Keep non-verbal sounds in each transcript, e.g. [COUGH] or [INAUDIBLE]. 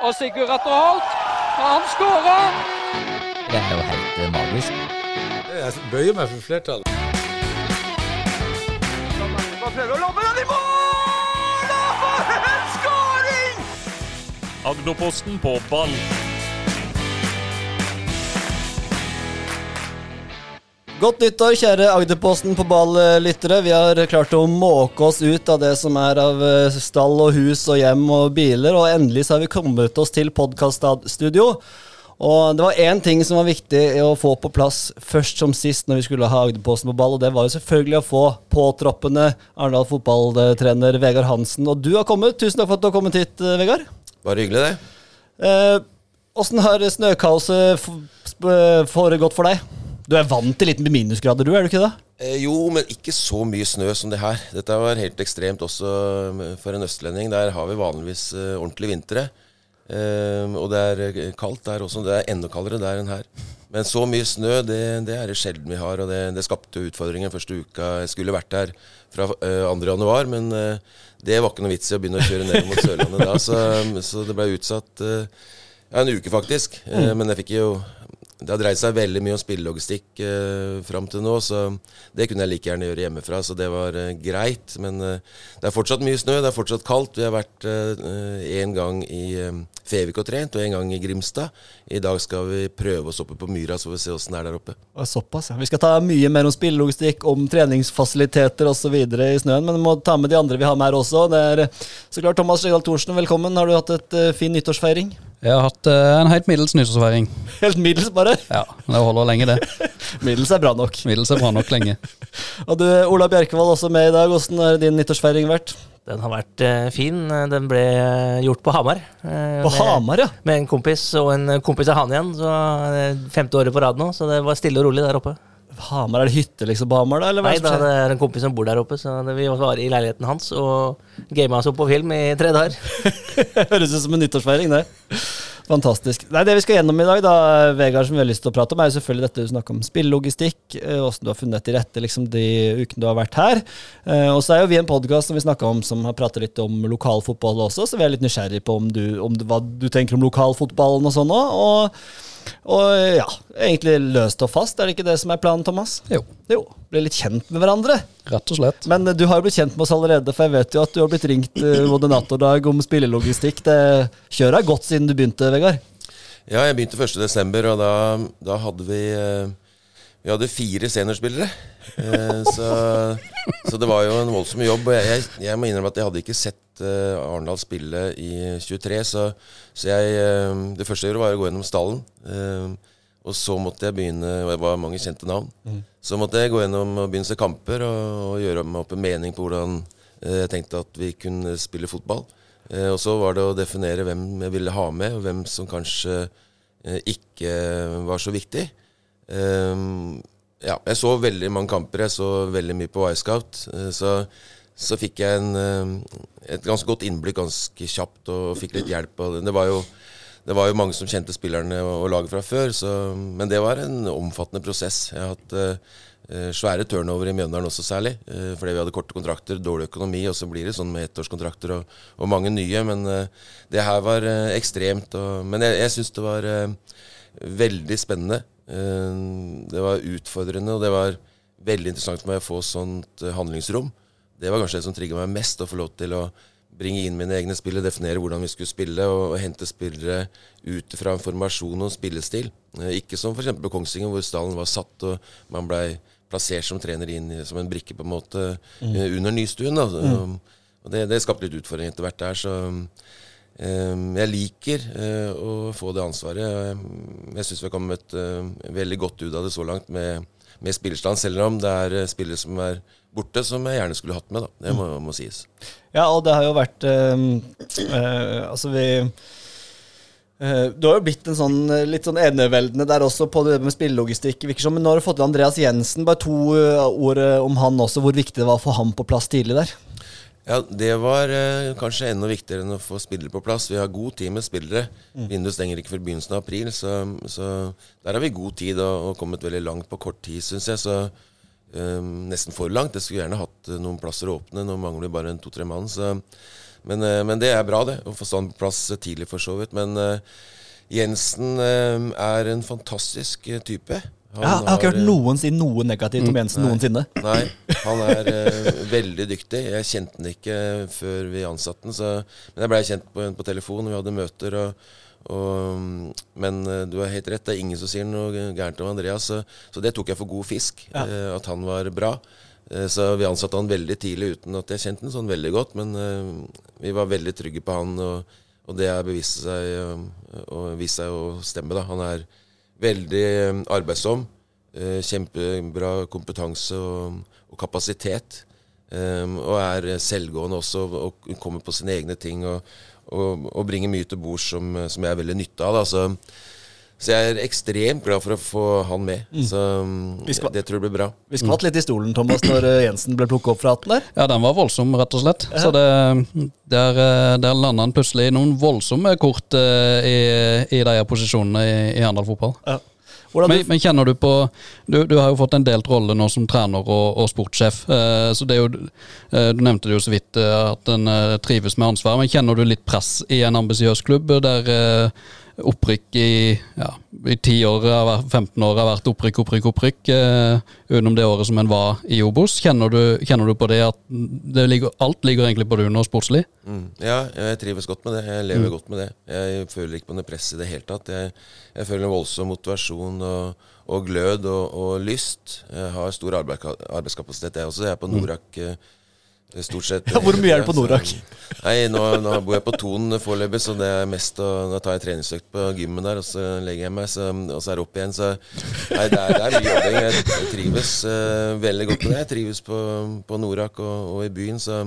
Og Sigurd Atter Holt, han skårer! Det er jo helt eh, magisk. Jeg bøyer meg for flertallet. Agderposten på ball. Godt nyttår, kjære Agderposten på ball-lyttere. Vi har klart å måke oss ut av det som er av eh, stall og hus og hjem og biler, og endelig så har vi kommet oss til podkaststudio. Og det var én ting som var viktig å få på plass først som sist når vi skulle ha Agderposten på ball, og det var jo selvfølgelig å få påtroppende Arendal fotballtrener Vegard Hansen. Og du har kommet. Tusen takk for at du har kommet hit, eh, Vegard. Bare hyggelig, det. Eh, har snøkaoset foregått for deg? Du er vant til litt minusgrader, du, er du ikke det? Eh, jo, men ikke så mye snø som det her. Dette var helt ekstremt også eh, for en østlending. Der har vi vanligvis eh, ordentlige vintre. Eh, og det er eh, kaldt der også. Det er enda kaldere der enn her. Men så mye snø, det, det er det sjelden vi har. Og det, det skapte utfordringer første uka. Jeg skulle vært her fra eh, 2. januar, men eh, det var ikke noe vits i å begynne å kjøre ned mot Sørlandet da. Så, så det ble utsatt eh, ja, en uke, faktisk. Mm. men jeg fikk jo det har dreid seg veldig mye om spillelogistikk eh, fram til nå, så det kunne jeg like gjerne gjøre hjemmefra. Så det var eh, greit. Men eh, det er fortsatt mye snø, det er fortsatt kaldt. Vi har vært én gang i eh, Fevik og trent, og en gang i Grimstad. I dag skal vi prøve oss oppe på Myra, så får vi se åssen det er der oppe. Såpass, ja. Vi skal ta mye mer om spillelogistikk, om treningsfasiliteter osv. i snøen, men vi må ta med de andre vi har med her også. Det er eh, så klart Thomas Skjegdal Thorsen, velkommen. Har du hatt et eh, fin nyttårsfeiring? Jeg har hatt uh, en helt middels nyttårsfeiring. [LAUGHS] Helt middels, bare. Ja, det holder lenge, det. [LAUGHS] Middels er bra nok. Middels er bra nok lenge. [LAUGHS] Og du, Ola Bjerkevold, også med i dag. Hvordan har din nyttårsfeiring vært? Den har vært uh, fin. Den ble eh, gjort på Hamar. Uh, På med, Hamar, ja. Med en kompis og en kompis av han igjen. Så Femte året på rad nå, så det var stille og rolig der oppe. Hamar, Er det hytte liksom på Hamar, da? Eller hva Nei, da, det er en kompis som bor der oppe, så det, vi var i leiligheten hans og gama oss opp på film i tre dager. [LAUGHS] Høres ut som en nyttårsfeiring, det. Fantastisk. Nei, Det vi skal gjennom i dag, da, Vegard, som vi har lyst til å prate om, er jo selvfølgelig dette du snakker om spillelogistikk. eh, Åssen du har funnet til rette liksom, de ukene du har vært her. Eh, Og så er jo vi en podkast som vi snakket om, som har pratet litt om lokalfotball også, så vi er litt nysgjerrig på om du, om hva du tenker om lokalfotballen og sånn òg. Og, og ja, egentlig løst og fast, er det ikke det som er planen, Thomas? Jo, Jo. Bli litt kjent med hverandre. rett og slett. Men eh, du har jo blitt kjent med oss allerede, for jeg vet jo at du har blitt ringt eh, [LAUGHS] moderatordag om spillelogistikk. Det Kjøret har godt siden du begynte, Vegard. Ja, jeg begynte 1.12., og da, da hadde vi eh, Vi hadde fire seniorspillere. Eh, så, så det var jo en voldsom jobb. Og jeg, jeg, jeg må innrømme at jeg hadde ikke sett uh, Arendal spille i 23, så, så jeg uh, Det første jeg gjorde, var å gå gjennom stallen. Uh, og så måtte jeg begynne Og det var mange kjente navn. Så måtte jeg gå gjennom og begynne å se kamper og, og gjøre meg opp en mening på hvordan jeg tenkte at vi kunne spille fotball. Og så var det å definere hvem jeg ville ha med, og hvem som kanskje ikke var så viktig. Ehm, ja, jeg så veldig mange kamper. Jeg så veldig mye på Y-Scout. Eh, så, så fikk jeg en, eh, et ganske godt innblikk ganske kjapt, og fikk litt hjelp. det. Var jo det var jo mange som kjente spillerne og, laget fra før, så, men det var en omfattende prosess. Jeg har hatt eh, svære turnover i Mjøndalen også særlig, uh, fordi vi hadde korte kontrakter, dårlig økonomi, og så blir det sånn med ettårskontrakter og, og mange nye. Men uh, det her var ekstremt. Og, men jeg, jeg syns det var veldig spennende. Eh, det var utfordrende, og det var veldig interessant for meg å få sånt eh, handlingsrom. Det var kanskje det som trigga meg mest, å få lov til å bringe inn mine egne spill, definere hvordan vi skulle spille, og, og hente spillere ut fra en formasjon og spillestil. Eh, ikke som f.eks. på Kongsvinger, hvor stallen var satt og man blei plassert som trener inn som en brikke på en måte mm. under nystuen. Da. Og det, det skapte litt utfordringer etter hvert der. så... eh, jeg liker eh, å få det ansvaret. Jeg, jeg syns vi har kommet eh, veldig godt ut av det så langt med, med spillerstand, selv om det er eh, spillere som er borte, som jeg gjerne skulle hatt med. Da. Det må, må sies. Ja, og det har jo vært øh, øh, Altså, vi eh, Du har jo blitt en sånn litt sånn eneveldende der også på det med spillelogistikk. virker som, Men nå har du fått til Andreas Jensen. Bare to ord om han også, hvor viktig det var å få han på plass tidlig der. Ja, Det var eh, kanskje enda viktigere enn å få spillere på plass. Vi har god tid med spillere. Vinduet stenger ikke før begynnelsen av april, så, så der har vi god tid og, og kommet veldig langt på kort tid, syns jeg. Så eh, nesten for langt. Jeg skulle gjerne hatt eh, noen plasser åpne. Nå mangler vi bare to-tre mann. Så, Men, eh, men det er bra, det. Å få sånn på plass tidlig, for så vidt. Men eh, Jensen eh, er en fantastisk type. Han Jeg har, har ikke hørt eh, noen si noe negativt om Jensen nei. noensinne. Nei, han er uh, [LAUGHS] veldig dyktig. Jeg kjente han ikke før vi ansatte han. Så, men jeg blei kjent på, på telefon, vi hadde møter. Og, og, mm, men eh, du har helt rett, det er ingen som sier noe gærent om Andreas. Så, så det tok jeg for god fisk, Ja. eh, at han var bra. Eh, så vi ansatte han veldig tidlig uten at jeg kjente han sånn veldig godt. Men eh, vi var veldig trygge på han, og, og det har bevist seg, eh, og vist seg å stemme. da. Han er veldig eh, arbeidsom. eh, Kjempebra kompetanse og, og kapasitet. eh, og er selvgående også og kommer på sine egne ting og, og, og bringer mye til bords som, som jeg er veldig nytte av. Da. Så, så jeg er ekstremt glad for å få han med. Så Vi det tror jeg blir bra. Vi skvatt litt i stolen, Thomas, når eh, Jensen ble plukket opp fra hatten der. Ja, den var voldsom, rett og slett. Så det, der, eh, der landa han plutselig i noen voldsomme kort eh, i, i de posisjonene i, i Arendal fotball. Ja. Men, men kjenner du på du, du har jo fått en delt rolle nå som trener og, og sportssjef. Så det er jo Du nevnte det jo så vidt at en trives med ansvar. Men kjenner du litt press i en ambisiøs klubb der opprykk i ja, i 10 år, 15 år har vært opprykk, opprykk, opprykk eh, utenom det året som en var i Obos? Kjenner du, kjenner du på det at det ligger, alt ligger egentlig på du nå sportslig? Mm. Ja, jeg trives godt med det. Jeg lever godt med det. Jeg føler ikke på noe press i det hele tatt. Jeg, jeg føler en voldsom motivasjon og, og glød og, og lyst. Jeg har stor arbeid, arbeidskapasitet, jeg også. Jeg er på Norak eh, stort sett. Ja, [LAUGHS] hvor mye er det på Norak? Nei, nå, nå bor jeg på Ton foreløpig, så det er mest å Da tar jeg treningsøkt på gymmen der, og så legger jeg meg, så, og så er det opp igjen. Så nei, det er, det er mye jobbing. Jeg, jeg trives uh, veldig godt med det. Jeg trives på, på Norak og, og i byen, så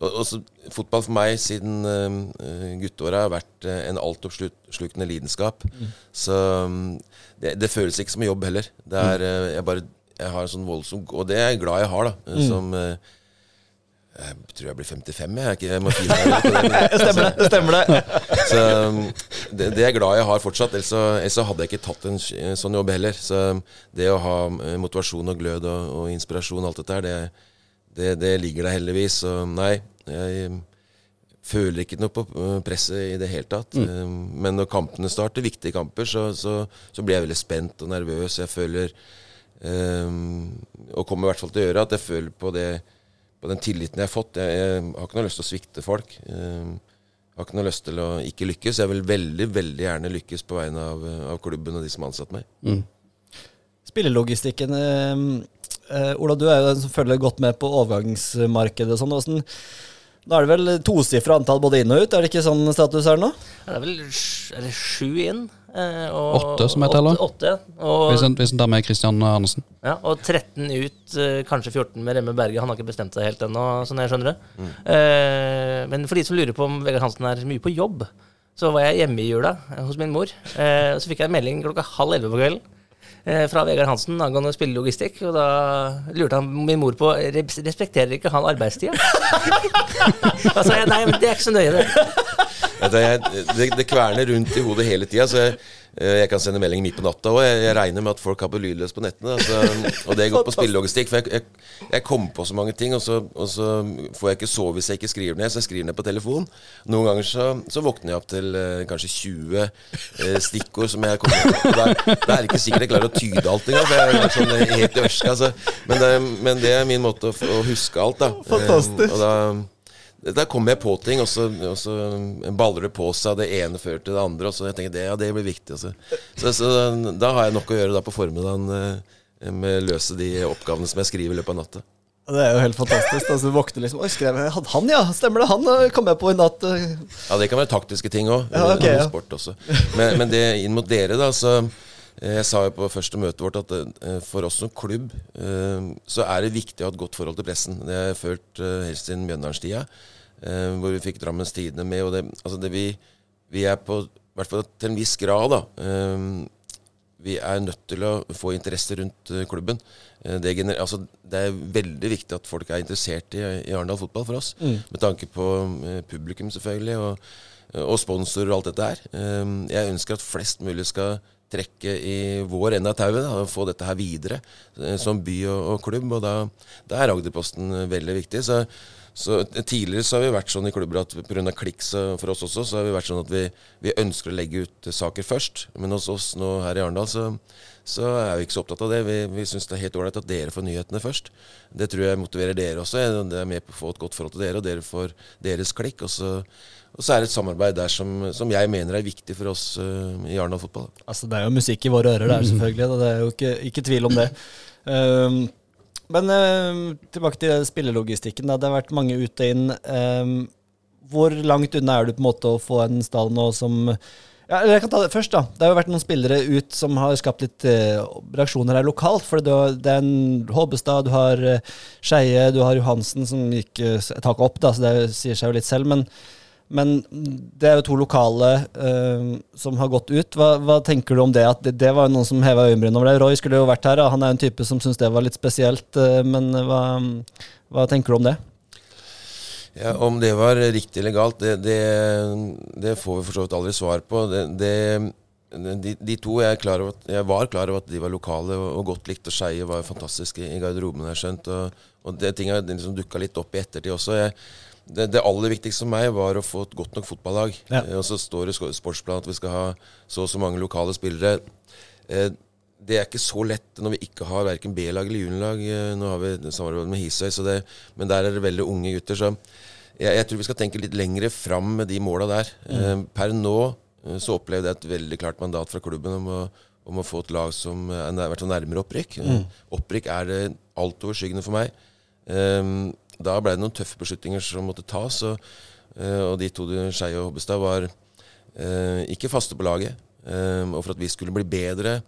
og, og så, fotball for meg siden uh, gutteåra har vært uh, en altoppslukende lidenskap. Så um, det, det føles ikke som jobb heller. Det er, uh, jeg bare jeg har en sånn voldsom Og det er jeg glad jeg har, da. Som eh, Jeg tror jeg blir 55, jeg. er ikke- Jeg må finne [LAUGHS] det. Stemmer det? stemmer det. [LAUGHS] så um, det, det er jeg glad jeg har fortsatt. Ellers så, ellers hadde jeg ikke tatt en sånn jobb heller. Så um, det å ha eh, motivasjon og glød og, og inspirasjon og alt dette her, det, det, det ligger der heldigvis. Så nei, jeg um, føler ikke noe på uh, presset i det hele tatt. Mm. men når kampene starter, viktige kamper, så, så, så blir jeg veldig spent og nervøs. Jeg føler um, Og kommer i hvert fall til å gjøre at jeg føler på det på den tilliten jeg har fått. Jeg, jeg har ikke noe lyst til å svikte folk. Jeg har ikke noe lyst til å ikke lykkes. Jeg vil veldig veldig gjerne lykkes på vegne av, av klubben og de som har ansatt meg. Spillelogistikken eh, eh, Ola, du er jo den som følger godt med på overgangsmarkedet. og sånn. Hvordan- da er det vel tosifra antall både inn og ut, er det ikke sånn status her nå? Ja, Det er vel er det sju inn? Eh, og- Åtte som jeg teller. Åtte, åtte, og, Hvis en, hvis en tar med Christian Andersen. ja, og 13 ut, eh, kanskje 14 med Remme Berge. Han har ikke bestemt seg helt ennå, sånn jeg skjønner det. Eh, men for de som lurer på om Vegard Hansen er mye på jobb, så var jeg hjemme i jula eh, hos min mor. Eh, så fikk jeg en melding klokka halv elleve på kvelden. eh, Fra Vegard Hansen angående spillelogistikk. Og da lurte han min mor på Respekterer ikke han arbeidstida? [LAUGHS] da sa jeg nei, men det er ikke så nøye, det. Jeg, det, det kverner rundt i hodet hele tida. Så jeg, eh, jeg kan sende melding midt på natta òg. Jeg, jeg regner med at folk har på lydløs på nettene. Altså, og det går på spillelogistikk. For jeg, jeg, kommer på så mange ting, og så, og så får jeg ikke sove hvis jeg ikke skriver ned. Så jeg skriver ned på telefon. Noen ganger så, så våkner jeg opp til eh, kanskje 20 eh, stikkord som jeg kommer på. Da er, det ikke sikkert jeg klarer å tyde alt engang, for jeg er sånn helt i ørska. Altså. Men, det- men det er min måte å, å huske alt, da. Fantastisk. Da der kommer jeg på ting, og så, og så baller det på seg. Det ene fører til det andre. Og så jeg tenker det, ja, det blir viktig. Altså. Så, så da har jeg nok å gjøre da på formiddagen eh, med å løse de oppgavene som jeg skriver i løpet av natta. Det er jo helt fantastisk. Altså, du våkner liksom Oi, skrev jeg hadde Han, ja! Stemmer det? Han kom jeg på i natt. eh. Ja, det kan være taktiske ting òg. Ja, ok, ja. Sport også. Men, men det inn mot dere, da, så Jeg sa jo på første møtet vårt at eh, for oss som klubb eh, så er det viktig å ha et godt forhold til pressen. Det har jeg følt helst helt siden Mjøndalstida, eh, hvor vi fikk Drammens Tidende med. Og det, altså det vi, vi er på i hvert fall til en viss grad, da. eh, vi er nødt til å få interesse rundt eh, klubben. Eh, Det, gener altså, det er veldig viktig at folk er interessert i, i Arendal fotball for oss. Med tanke på eh, publikum, selvfølgelig, og, og sponsorer og alt dette her. Eh, jeg ønsker at flest mulig skal trekke i vår ende av tauet og få dette her videre eh, som by og, og klubb. Og da, da er Agderposten eh, veldig viktig. Så, så Tidligere så har vi vært sånn i klubber at pga. klikk for oss også, så har vi vært sånn at vi, vi ønsker å legge ut saker først. Men hos oss nå her i Arendal så, så er vi ikke så opptatt av det. Vi, vi syns det er helt ålreit at dere får nyhetene først. Det tror jeg motiverer dere også. Det er med på å få et godt forhold til dere, og dere får deres klikk. Og så, og så er det et samarbeid der som, som jeg mener er viktig for oss uh, i Arendal fotball. Altså, det er jo musikk i våre ører der, selvfølgelig. Det er jo ikke, ikke tvil om det. Um, men um, tilbake til spillelogistikken. Da. Det har vært mange ute inn. Um, hvor langt unna er du på en måte å få en stall nå som ja, jeg kan ta det først da. Det har jo vært noen spillere ut som har skapt litt uh, reaksjoner her lokalt. For det, er en Håbestad, du har uh, Skeie, du har Johansen som gikk et tak opp, da, så det sier seg jo litt selv. Men, men det er jo to lokale uh, som har gått ut. Hva, hva, tenker du om det? At det, det var noen som heva øyenbrynene over det. Roy skulle jo vært her, han er jo en type som syns det var litt spesielt. men hva, hva tenker du om det? Ja, Om det var riktig eller galt, det, det, det får vi for så vidt aldri svar på. De, de, to jeg, at, jeg, var klar over at de var lokale og, og godt likt, og Skeie var fantastiske i garderoben, har skjønt. Og, og det ting har liksom dukka litt opp i ettertid også. Jeg, det, det, aller viktigste for meg var å få et godt nok fotballag. Ja. Og så står det i sportsplanen at vi skal ha så og så mange lokale spillere. Eh, det er ikke så lett når vi ikke har verken B-lag eller juniorlag. Eh, nå har vi samarbeid med Hisøy, men der er det veldig unge gutter. Så jeg, jeg, tror vi skal tenke litt lengre fram med de måla der. Mm. Eh, per nå eh, så opplevde jeg et veldig klart mandat fra klubben om å, om å få et lag som er vært nærmere opprykk. Mm. Opprykk er det altoverskyggende for meg. Um, da ble det noen tøffe beslutninger som måtte tas, og, og de to, Skeie og Hobbestad, var eh, ikke faste på laget. Eh, og for at vi skulle bli bedre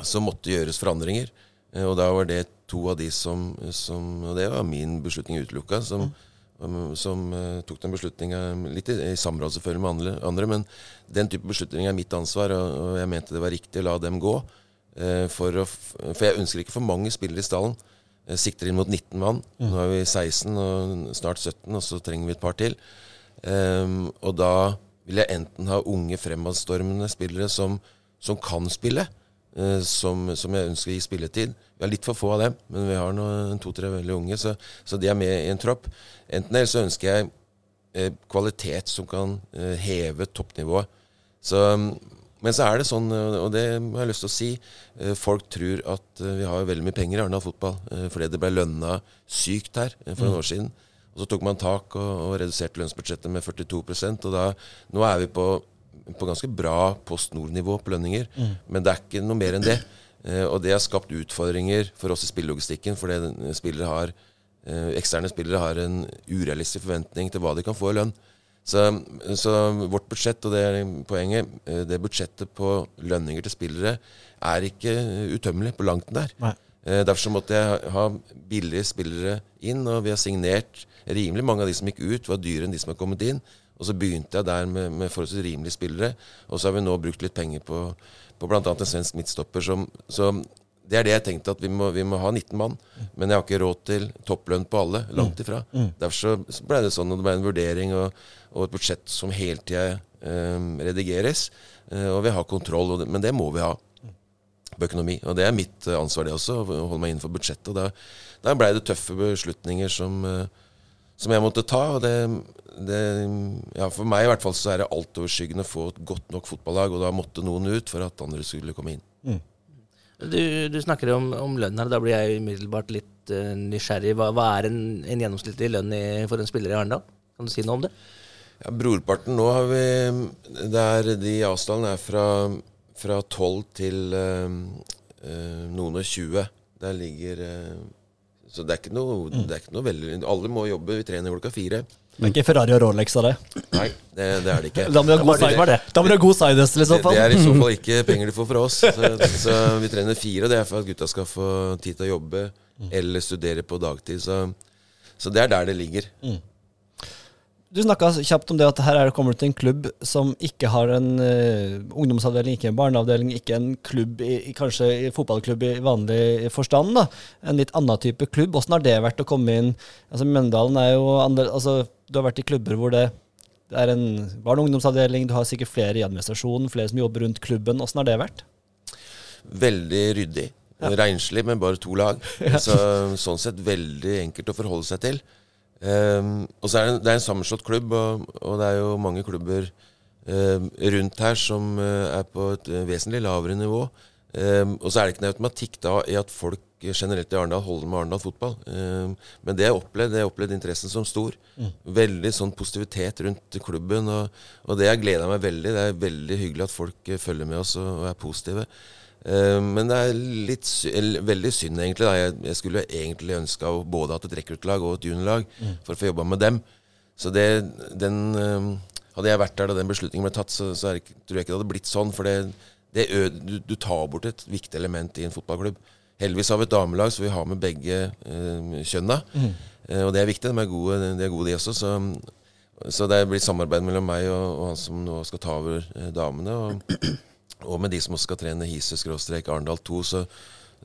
så måtte gjøres forandringer. Eh, og da var det to av de som, som Og det var min beslutning utelukka. Som, uh, tok den beslutninga litt i, i, samråd selvfølgelig med andre, andre, men den type beslutninger er mitt ansvar, og, og, jeg mente det var riktig å la dem gå. Uh, for, å, for, jeg ønsker ikke for mange spillere i stallen. Sikter inn mot 19 mann. Nå er vi 16 og snart 17, og så trenger vi et par til. Um, og da vil jeg enten ha unge fremadstormende spillere som, som kan spille, uh, som, som, jeg ønsker å gi spilletid. Vi har litt for få av dem, men vi har to-tre veldig unge, så, så, de er med i en tropp. Enten eller så ønsker jeg uh, kvalitet som kan uh, heve toppnivået. Så, men så er det sånn, og det har jeg lyst til å si, eh, folk tror at eh, vi har veldig mye penger i Arendal fotball eh, fordi det ble lønna sykt her for noen mm. år siden. Og så tok man tak og, og reduserte lønnsbudsjettet med 42% og da, nå er vi på på ganske bra Post Nord-nivå på lønninger. Mm. Men det er ikke noe mer enn det. Eh, og det har skapt utfordringer for oss i spillelogistikken, fordi spillere har, eh, eksterne spillere har en urealistisk forventning til hva de kan få i lønn. Så, så, vårt budsjett, og det er poenget, eh, det budsjettet på lønninger til spillere er ikke utømmelig på langt der. Nei. derfor så måtte jeg ha billige spillere inn, og vi har signert rimelig mange av de som gikk ut, var dyrere enn de som har kommet inn. Og så begynte jeg der med, med forholdsvis rimelige spillere. Og så har vi nå brukt litt penger på, på bl.a. en svensk midtstopper. Som, så det er det jeg tenkte, at vi må, vi må, ha 19 mann. Men jeg har ikke råd til topplønn på alle. Langt ifra. Mm. mm. Derfor så ble det sånn, at det ble en vurdering og, og et budsjett som hele tida um, redigeres. Uh, og vi har kontroll, det, men det må vi ha på økonomi. Og det er mitt eh, ansvar, det også, å holde meg innenfor budsjettet. Og da, da blei det tøffe beslutninger som eh, som jeg måtte ta. og det, det, ja, For meg i hvert fall så er det altoverskyggende å få et godt nok fotballag, og da måtte noen ut for at andre skulle komme inn. Mm. Du, du, snakker om, om lønn her, da blir jeg umiddelbart litt uh, nysgjerrig. Hva, hva, er en, en gjennomsnittlig lønn i, for en spiller i Arendal? Kan du si noe om det? Ja, Brorparten nå har vi der De avstandene er fra, fra 12 til uh, uh, noen og 20. Der ligger så det er ikke noe, mm. det er ikke noe veldig Alle må jobbe. Vi trener klokka fire. Det er ikke Ferrari og Rolex av det? Nei, det, det, er det ikke. Da må du ha god, side, du god side i så fall. Det, er i så [LAUGHS] fall ikke penger de får fra oss. Så, så, vi trener fire, og det er for at gutta skal få tid til å jobbe eller studere på dagtid. Så, så det er der det ligger. Mm. Du snakka kjapt om det at her er det kommet til en klubb som ikke har en uh, ungdomsavdeling, ikke en barneavdeling, ikke en klubb, i, kanskje i fotballklubb i vanlig forstand. da. En litt annen type klubb. Åssen har det vært å komme inn? Altså Mjøndalen er jo andre, altså Du har vært i klubber hvor det, det er en barne- og ungdomsavdeling, du har sikkert flere i administrasjonen, flere som jobber rundt klubben. Åssen har det vært? Veldig ryddig. Ja. Renslig med bare to lag. [LAUGHS] Så, sånn sett veldig enkelt å forholde seg til. Um, og så er det, det er en sammenslått klubb, og, og det er jo mange klubber um, rundt her som uh, er på et uh, vesentlig lavere nivå. Um, og så er det ikke noe automatikk da i at folk generelt i Arendal holder med Arendal fotball. Um, men det jeg opplevde, Jeg opplevde interessen som stor. Veldig sånn positivitet rundt klubben. Og, og det har gleda meg veldig. Det er veldig hyggelig at folk uh, følger med oss og, og er positive. Um, men det er litt, veldig synd, egentlig. Da. Jeg, jeg skulle egentlig ønska både hatt et rekruttlag og et juniorlag for å få jobba med dem. Så det, den Hadde jeg vært der da den beslutningen ble tatt, så, så er tror jeg ikke det hadde blitt sånn. For det, det ø, du, du tar bort et viktig element i en fotballklubb. Heldigvis har vi et damelag, så vi har med begge eh, kjønna. Eh, og det er viktig. De er gode, de, er gode, de også. Så, så det blir samarbeid mellom meg og, og han som nå skal ta over eh, damene. Og, og med de som også skal trene Hise-Arendal 2, så,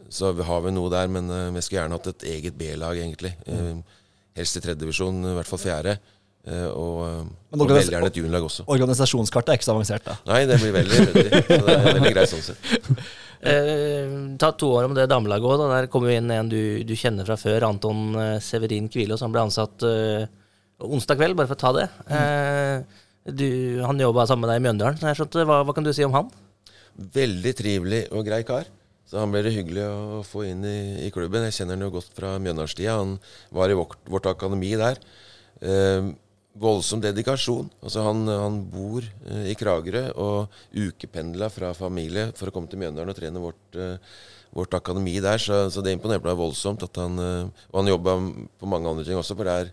så har vi noe der. Men eh, vi skulle gjerne hatt et eget B-lag, egentlig. Eh, helst i tredje divisjon, i hvert fall fjerde. Eh, og, Men og veldig gjerne et juniorlag også. Organisasjonskartet er ikke så avansert, da. Nei, det blir veldig ryddig. Det er veldig greit sånn sett. [LAUGHS] Eh, ta to år om det damelaget òg. Der kommer jo inn en du, du kjenner fra før, Anton eh, Severin Kvilås. Han ble ansatt eh, onsdag kveld, bare for å ta det. Eh, du, han jobba sammen med deg i Mjøndalen. så skjønte, hva, hva kan du si om han? Veldig trivelig og grei kar. Så han ble det hyggelig å få inn i, i klubben. Jeg kjenner han jo godt fra Mjøndalstida. Han var i vårt, vårt akademi der. Eh, voldsom dedikasjon. Altså han, han bor eh, i Kragerø og ukependla fra familie for å komme til Mjøndalen og trene vårt, eh, vårt akademi der. Så, så det imponerte meg voldsomt. At han, eh, og han jobba på mange andre ting også, for der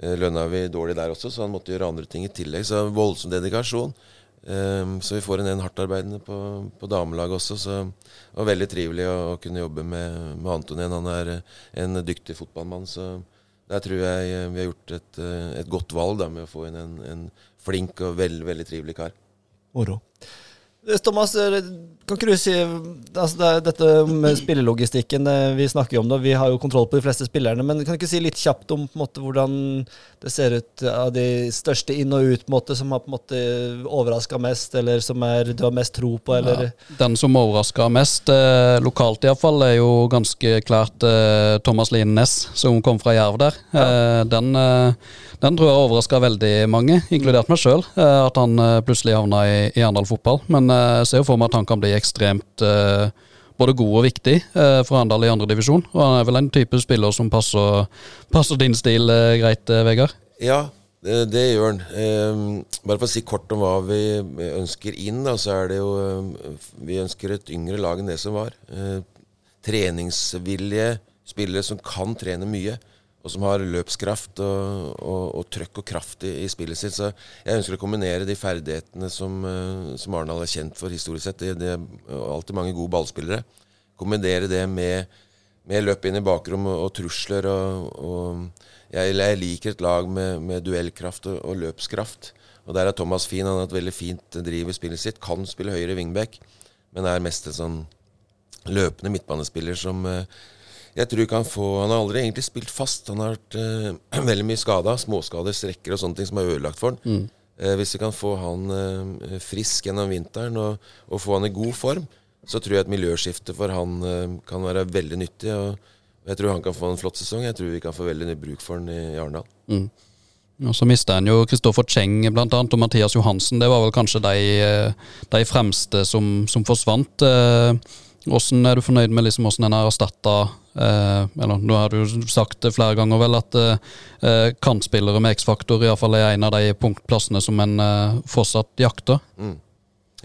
lønna vi dårlig der også, så han måtte gjøre andre ting i tillegg. Så voldsom dedikasjon. Um, så vi får en en hardtarbeidende på, på damelaget også. Så det var veldig trivelig å, å kunne jobbe med, med Anton igjen. Han er en dyktig fotballmann. Så der tror jeg eh, vi har gjort et, eh, et godt valg da, med å få inn en, en flink og veldig, veldig trivelig kar. Moro. Thomas, eh, kan ikke du si altså det, Dette med spillelogistikken, vi snakker om det, vi har jo kontroll på de fleste spillerne. Men kan du ikke si litt kjapt om på måte, hvordan det ser ut av de største inn og ut, på måte, som har på en måte overraska mest, eller som er, du har mest tro på, eller Ja, den som overraska mest, eh, lokalt iallfall, er jo ganske klart eh, Thomas Lien Næss, som kom fra Jerv der. Eh, den, eh, den tror jeg overraska veldig mange, inkludert meg sjøl, eh, at han eh, plutselig havna i, i Arendal fotball. Men jeg ser jo for meg at han kan bli ekstremt eh, både god og viktig eh, for Arendal i andredivisjon. Og han er vel en type spiller som passer, passer din stil eh, greit, Vegard? Ja, det, gjør han. Eh, bare for å si kort om hva vi ønsker inn, da, så er det jo eh, Vi ønsker et yngre lag enn det som var. Treningsvillige spillere som kan trene mye. Og som har løpskraft og, og, og trøkk og kraft i, i spillet sitt. Så jeg ønsker å kombinere de ferdighetene som, eh, som Arendal er kjent for historisk sett. Det, det er alltid mange gode ballspillere. Kombinere det med, med løp inn i bakrom og, og trusler. Og, jeg, jeg liker et lag med, med duellkraft og løpskraft. Og der er Thomas fin. Han har et veldig fint driv i spillet sitt. Kan spille høyre wingback, men er mest en sånn løpende midtbanespiller som eh, jeg tror ikke han får Han har aldri egentlig spilt fast. Han har vært uh, [CLEARS THROAT] veldig mye skada. Småskader, strekker og sånne ting som er ødelagt for han. Eh, hvis vi kan få han uh, frisk gjennom vinteren og, og få han i god form, så tror jeg et miljøskifte for han kan være veldig nyttig. Og jeg tror han kan få en flott sesong. Jeg tror vi kan få veldig ny bruk for han i, i Arendal. Og så mista en jo Kristoffer Cheng blant annet, og Mathias Johansen. Det var vel kanskje de, de fremste som, som forsvant. Hvordan er du fornøyd med liksom hvordan en har erstatta eh, Eller nå har du jo sagt det flere ganger, vel, at eh, kantspillere med X-faktor iallfall er en av de punktplassene som en eh, fortsatt jakter.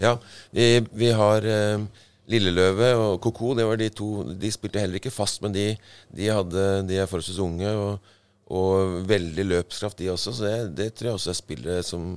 Ja, vi, vi har eh, Lilleløve og Koko. Det var de to De spilte heller ikke fast, men de, de, hadde, de er forholdsvis unge og, og veldig løpskraft, de også. Så det, det tror jeg også er spillere som,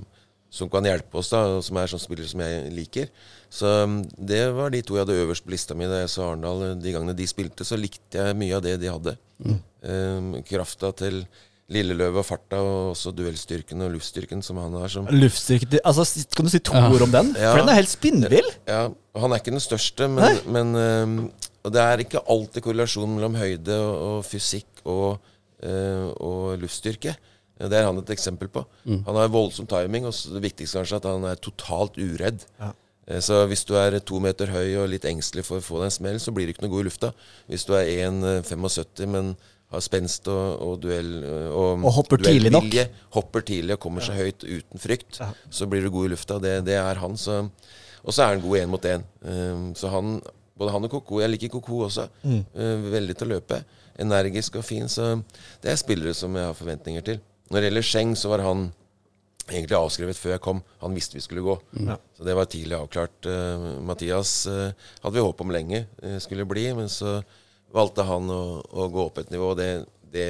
som kan hjelpe oss, da, og som er sånne spillere som jeg liker. Så um, det var de to jeg hadde øverst på lista mi da jeg så Arendal. De gangene de spilte, så likte jeg mye av det de hadde. Um, krafta til Lilleløve og farta, og også duellstyrken og luftstyrken som han har. Som, luftstyrke altså, Kan du si to ord om den? [LAUGHS] Ja. For den er helt spinnvill! Ja, Han er ikke den største, men, men um, og det er ikke alltid korrelasjon mellom høyde og, og fysikk og, uh, og luftstyrke. Det er han et eksempel på. Han har voldsom timing, og det viktigste kanskje at han er totalt uredd. Ja. Eh, Så hvis du er to meter høy og litt engstelig for å få deg en smell, så blir du ikke noe god i lufta. Hvis du er 1,75, men har spenst og, og duell øh, og, Og hopper tidlig nok. Hopper tidlig og kommer seg høyt uten frykt. Så blir du god i lufta. Det, det er han. Så, og så er han god én mot én. Um, så han, både han og Koko Jeg liker Koko også. Mm. Uh, veldig til å løpe. Energisk og fin. Så det er spillere som jeg har forventninger til. Når det gjelder Scheng, så var han egentlig avskrevet før jeg kom. Han visste vi skulle gå. Så det var tidlig avklart. Uh, Mathias uh, hadde vi håp om lenge uh, skulle bli, men så valgte han å, å gå opp et nivå. Det, det,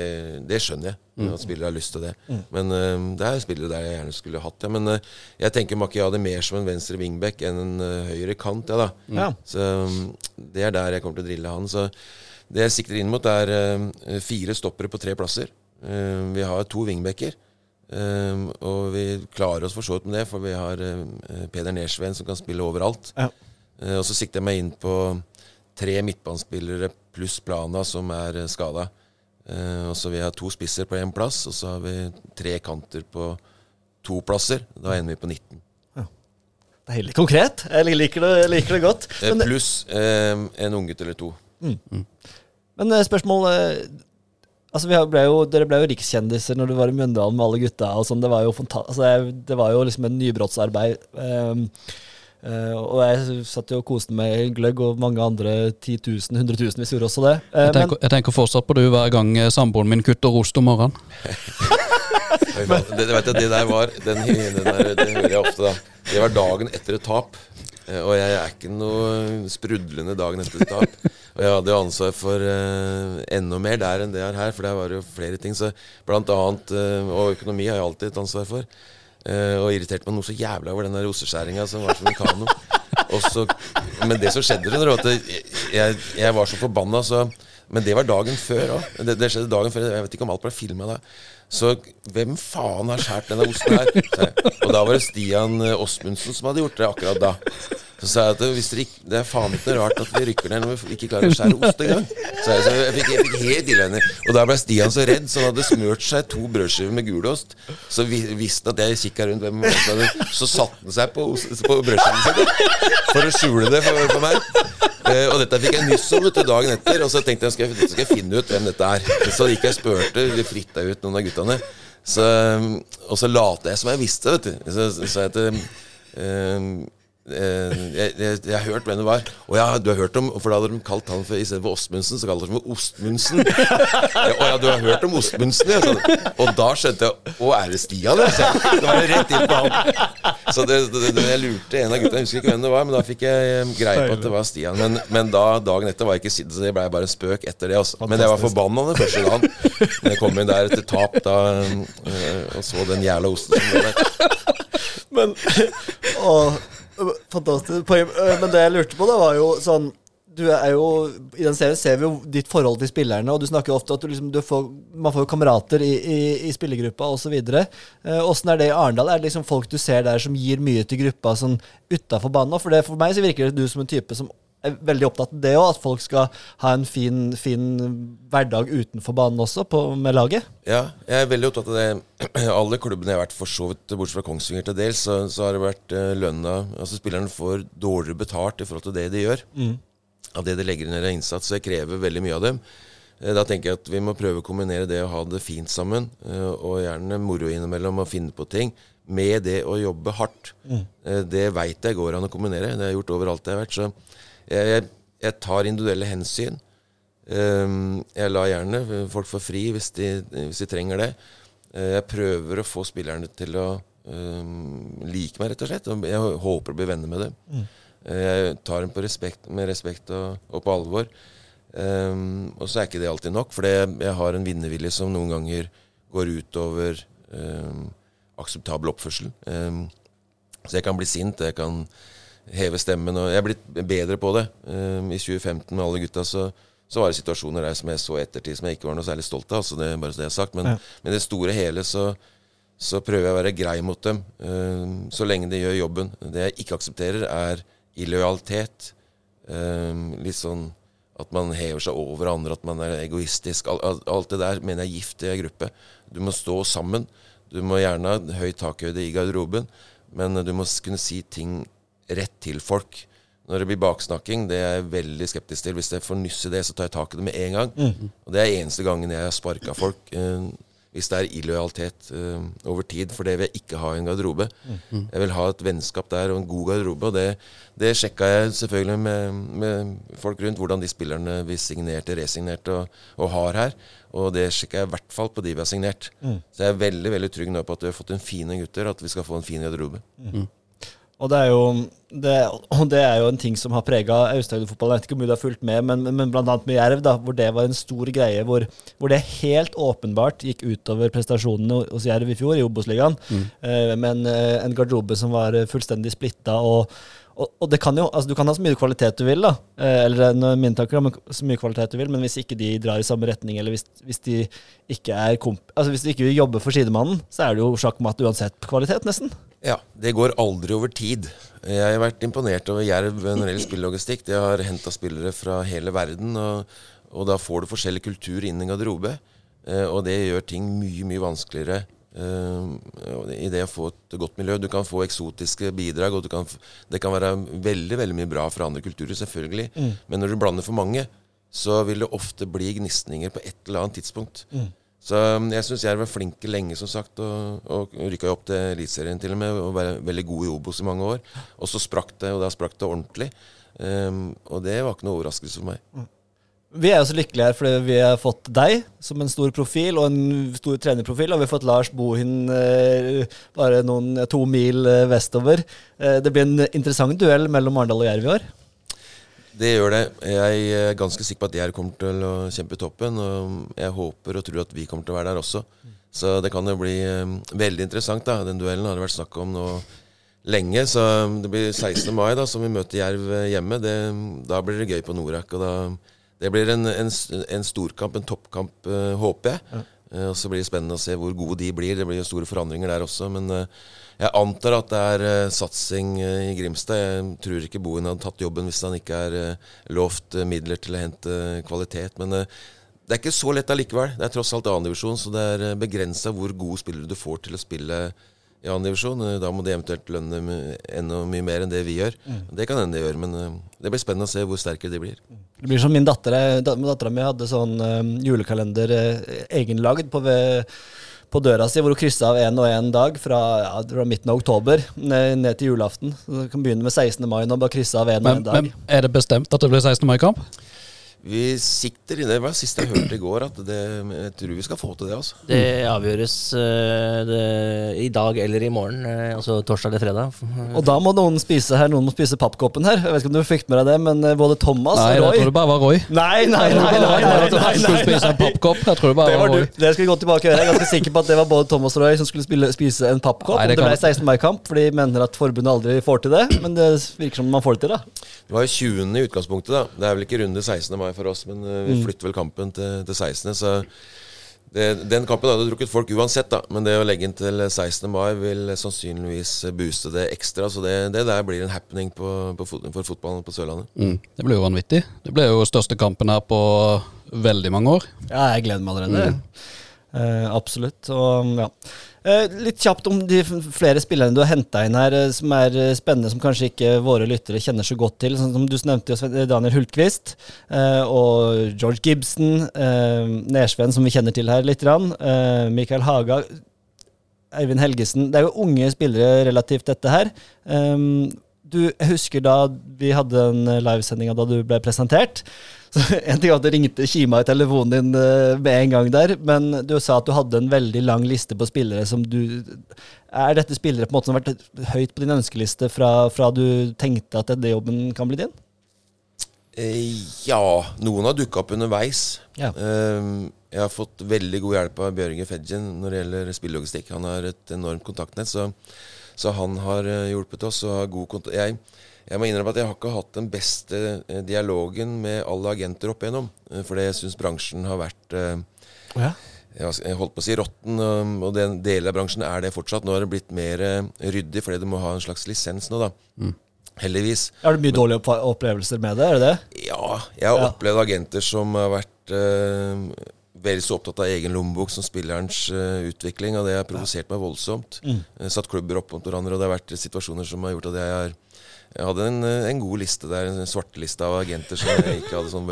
det skjønner jeg, at spillere har lyst til det. Men uh, det er spillere der jeg gjerne skulle hatt det. Men jeg tenker Makiade mer som en venstre wingback enn en høyre kant. Ja, da. Ja. Så um, det er der jeg kommer til å drille han. Så det jeg sikter inn mot, er fire stoppere på tre plasser. Uh, vi har to wingbacker. Um, og vi klarer oss for så vidt med det, for vi har uh, Peder Nersveen som kan spille overalt. Ja. Og så sikter jeg meg inn på tre midtbanespillere pluss Plana som er skada. og så vi har to spisser på én plass, og så har vi tre kanter på to plasser. Da ender vi på 19. Det er helt konkret. Jeg liker det, jeg liker det godt. Eh, Men, pluss eh, en unggutt eller to. men eh, spørsmål eh, Altså, vi ble jo, Dere ble jo rikskjendiser når du var i Mjøndalen med alle gutta. og sånn. Det var jo altså, det var jo liksom en nybrottsarbeid. Um, uh, og jeg satt jo og koste meg i gløgg, og mange andre 10 000, 100 000 hvis gjorde også det. Uh, Jeg tenker, jeg tenker fortsatt på du hver gang eh, samboeren min kutter ost om morgenen. Det, vet jeg, det der var den, den, der, den hører jeg ofte, da. Det var dagen etter et tap. Eh, Og jeg er ikke noe sprudlende dagen etter et tap. Og jeg hadde jo ansvar for uh, enda mer der enn det jeg har her, for der var jo flere ting. Så blant annet, uh, Og økonomi har jeg alltid et ansvar for. Uh, og irriterte meg noe så jævla over den der osteskjæringa som var som en kano. Så, men det som skjedde, det var at jeg, jeg var så forbanna, så Men det var dagen før òg. Det, det skjedde dagen før. Jeg vet ikke om alt ble filma da. Så hvem faen har skåret denne osten her? Og da var det Stian eh, Åsmundsen som hadde gjort det akkurat da. Så sa jeg at dere ikke, det er faen ikke noe rart at vi rykker ned når vi ikke klarer å skjære ost engang. Så jeg, så jeg, fikk, jeg fikk helt. Og da ble Stian så redd, så han hadde smurt seg to brødskiver med gulost. Så vi, visste at jeg kikka rundt hvem som Så satte han seg på, på brødskivene sine for å skjule det for, for meg. Eh, og dette fikk jeg nyss om dagen etter, og så tenkte jeg skal, skal jeg finne ut hvem dette er. Så gikk jeg og spurte, fritta ut noen av guttene. Så, og så later jeg som jeg visste, vet du. Så sa jeg til jeg, jeg, jeg har hørt hvem det var. Og ja, du har hørt om For da hadde de kalt han for istedenfor Ostmundsen, så kalte de ham for Ostmundsen. Å ja, du har hørt om Ostmundsen, ja. Og da skjønte jeg Å, er det Stian? Ja, sa jeg. Det var rett inn på han. Så det, det, det, jeg lurte en av gutta, jeg husker ikke hvem det var, men da fikk jeg eh, greie på at det var Stian. Men, men da, dagen etter var jeg ikke sidd, så det ble bare en spøk etter det. Altså. Men jeg var forbanna den første dagen. Når jeg kom inn der etter tap da, eh, og så den jævla osten som lå der. Men å, Fantastisk poeng. Øh, Men det jeg lurte på, da, var jo sånn du er jo, I den serien ser vi jo ditt forhold til spillerne, og du snakker jo ofte at du liksom, du får, man får kamerater i, i, i spillergruppa osv. Åssen er det i Arendal? Er det liksom folk du ser der som gir mye til gruppa sånn utafor banen? For, det, for meg så virker det du som en type som er veldig opptatt av det òg, at folk skal ha en fin, fin hverdag utenfor banen også, på, med laget. Ja, jeg er veldig opptatt av det. [CLEARS THROAT] Alle klubbene jeg har vært for så vidt, bortsett fra Kongsvinger til dels, så, så har det vært eh, lønna Altså spillerne får dårligere betalt i forhold til det de gjør. Av det de legger ned av innsats. Så jeg krever veldig mye av dem. Eh, Da tenker jeg at vi må prøve å kombinere det å ha det fint sammen, eh, og gjerne moro innimellom og finne på ting, med det å jobbe hardt. Mm. Det veit jeg går an å kombinere. Det har jeg gjort overalt jeg har vært. Så jeg, jeg, tar individuelle hensyn. Um, jeg lar gjerne folk få fri hvis de, hvis de trenger det. Eh, Jeg prøver å få spillerne til å um, like meg, rett og slett. Og jeg håper å bli venner med dem. Mm. Jeg tar dem på respekt, med respekt og, og på alvor. Um, og så er ikke det alltid nok, for jeg har en vinnervilje som noen ganger går utover um, akseptabel oppførsel. Um, så jeg kan bli sint, jeg kan heve stemmen. Og jeg er blitt bedre på det. Um, I 2015 med alle gutta så, så var det situasjoner der som jeg så ettertid som jeg ikke var noe særlig stolt av. Altså det er bare det jeg har sagt. Men, i det store hele så, så prøver jeg å være grei mot dem. um, så lenge de gjør jobben. Det jeg ikke aksepterer, er illojalitet. Um, litt sånn at man hever seg over andre, at man er egoistisk. Alt, al- Alt det der mener jeg er gift i gruppe. Du må stå sammen. Du må gjerne ha høy takhøyde i garderoben, men du må kunne si ting rett til folk. Når det blir baksnakking, det er jeg veldig skeptisk til. Hvis jeg får nyss i det, så tar jeg tak i det med en gang. Og det er eneste gangen jeg har sparka folk. eh, hvis det er illojalitet eh, over tid, for det vil jeg ikke ha i en garderobe. Jeg vil ha et vennskap der og en god garderobe, og det, det sjekka jeg selvfølgelig med, med folk rundt, hvordan de spillerne vi signerte, resignerte og, og har her. Og det sjekker jeg i hvert fall på de vi har signert. Så jeg er veldig veldig trygg nå på at vi har fått en fine gutter, at vi skal få en fin garderobe. Og det er jo, det, og det er jo en ting som har prega Aust-Agder-fotballen. Jeg vet ikke om du har fulgt med, men, men blant annet med Jerv, da, hvor det var en stor greie. Hvor, hvor det helt åpenbart gikk utover prestasjonene hos Jerv i fjor, i Obos-ligaen. Eh, men eh, en garderobe som var fullstendig splitta. Og, og, og det kan jo, altså Du kan ha så mye kvalitet du vil, da. Eh, eller en, mine tanker om så mye kvalitet du vil, men hvis ikke de drar i samme retning, eller hvis, hvis de ikke er komp altså hvis de ikke vil jobbe for sidemannen, så er det jo sjakkmatt uansett kvalitet, nesten. Ja, det går aldri over tid. Jeg har vært imponert over Jerv når det gjelder spillelogistikk. De har henta spillere fra hele verden, og, og da får du forskjellig kultur inn i garderobe. Eh, og det gjør ting mye, mye vanskeligere eh, i det å få et godt miljø. Du kan få eksotiske bidrag, og du kan, det kan være veldig, veldig mye bra fra andre kulturer, selvfølgelig. Men når du blander for mange, så vil det ofte bli gnisninger på et eller annet tidspunkt. Så um, jeg syns jeg var flinke lenge, som sagt, og, og rykka opp til Eliteserien til og med, og var veldig god i Obos i mange år. Og så sprakk det, og da sprakk det ordentlig. Um, og det var ikke noe overraskelse for meg. Vi er jo så lykkelige her fordi vi har fått deg som en stor profil, og en stor trenerprofil. Og vi har fått Lars Bohin eh, bare noen, to mil eh, vestover. Eh, det blir en interessant duell mellom Arendal og Jerv i år. Det gjør det. Jeg er ganske sikker på at Jerv kommer til å kjempe i toppen. Og jeg håper og tror at vi kommer til å være der også. Så det kan jo bli veldig interessant. da Den duellen har det vært snakk om nå lenge. Så det blir 16. mai, da som vi møter Jerv hjemme. Det, da blir det gøy på Norak. Og da, det blir en, en, en storkamp, en toppkamp, uh, håper jeg. Eh, og så blir det spennende å se hvor gode de blir. Det blir jo store forandringer der også. Men uh, jeg antar at det er satsing i Grimstad. Jeg tror ikke Bohin hadde tatt jobben hvis han ikke er lovt midler til å hente kvalitet. Men det er ikke så lett allikevel. Det er tross alt annendivisjon, så det er begrensa hvor gode spillere du får til å spille i annendivisjon. Da må de eventuelt lønne enda mye mer enn det vi gjør. Det kan hende de gjør, men eh, det blir spennende å se hvor sterke de blir. Det blir som min datter. eh, da- Dattera mi hadde sånn eh, julekalender eh, egenlagd på, ved, på døra si, hvor hun kryssa av én og én dag fra, ja, fra, midten av oktober ned, ned til julaften. Så du kan begynne med 16. mai nå, bare krysse av én og Men, én dag. men er det bestemt at det blir 16. mai-kamp? Vi sikter i det. Var siste jeg hørte i går, at det, jeg tror vi skal få til det. altså. Det avgjøres uh, det, i dag eller i morgen, uh, altså torsdag eller fredag. [LAUGHS] Og da må noen spise her, noen må spise pappkoppen her. Jeg vet ikke om du fikk med deg det, men eh, både Thomas Nei, og jeg tror det bare var Roy. Nei, nei, nei! nei, nei, nei, nei, skulle spise en pappkopp. Jeg tror det bare Det, var var du. Det skal vi gå tilbake og gjøre. Jeg er ganske sikker på at det var både Thomas og Roy som skulle spille, spise en pappkopp. Nei, det det ble 16. mai-kamp, for de mener at forbundet aldri får til det. Men det virker som man får det til, da. Det var jo 20. i utgangspunktet. da Det er vel ikke runde 16. mai for oss, men eh, vi Mm. flytter vel kampen til, til 16. Så det, den kampen hadde drukket folk uansett, da. Men det å legge inn til 16. mai vil sannsynligvis booste det ekstra. Så det, det der blir en happening på, på, fot- for fotballen på Sørlandet. Mm, det blir jo vanvittig. Det blir jo største kampen her på veldig mange år. Ja, jeg gleder meg allerede. Eh, absolutt. Og, ja. Eh, litt kjapt om de flere spillerne du har henta inn her, eh, som er eh, spennende, som kanskje ikke våre lyttere kjenner så godt til. Sånn som Du nevnte Daniel Hultqvist og George Gibson. Nersven, som vi kjenner til her litt. Mikael Haga. Eivind Helgesen. Det er jo unge spillere relativt dette her. Du, jeg husker da vi hadde en livesending da du ble presentert. [LAUGHS] Så En ting var at det ringte kima i telefonen din eh, med en gang der, men du sa at du hadde en veldig lang liste på spillere som du Er dette spillere på en måte som har vært høyt på din ønskeliste fra, fra du tenkte at denne jobben kan bli din? Eh, ja, noen har dukka opp underveis. Ja. Eh, jeg har fått veldig god hjelp av Bjørge Fedjen når det gjelder spillelogistikk. Han har et enormt kontaktnett, så, så han har eh, hjulpet oss. Og har god kontakt. Jeg, jeg må innrømme at jeg har ikke hatt den beste eh, dialogen med alle agenter opp igjennom. For det syns bransjen har vært eh, ja. jeg holdt på å si råtten, um, og den delen av bransjen er det fortsatt. Nå har det blitt mer eh, ryddig, fordi du må ha en slags lisens nå, da. Heldigvis. Er det mye dårlige opplevelser med det? er det det? Ja, jeg har Ja. opplevd agenter som har vært eh, vel så opptatt av egen lommebok som spillerens uh, utvikling, og det har provosert meg voldsomt. Eh, Satt klubber opp mot hverandre, og det har vært situasjoner som har gjort at jeg har jeg hadde en, eh, en god liste der, en svarteliste av agenter som jeg ikke hadde sånn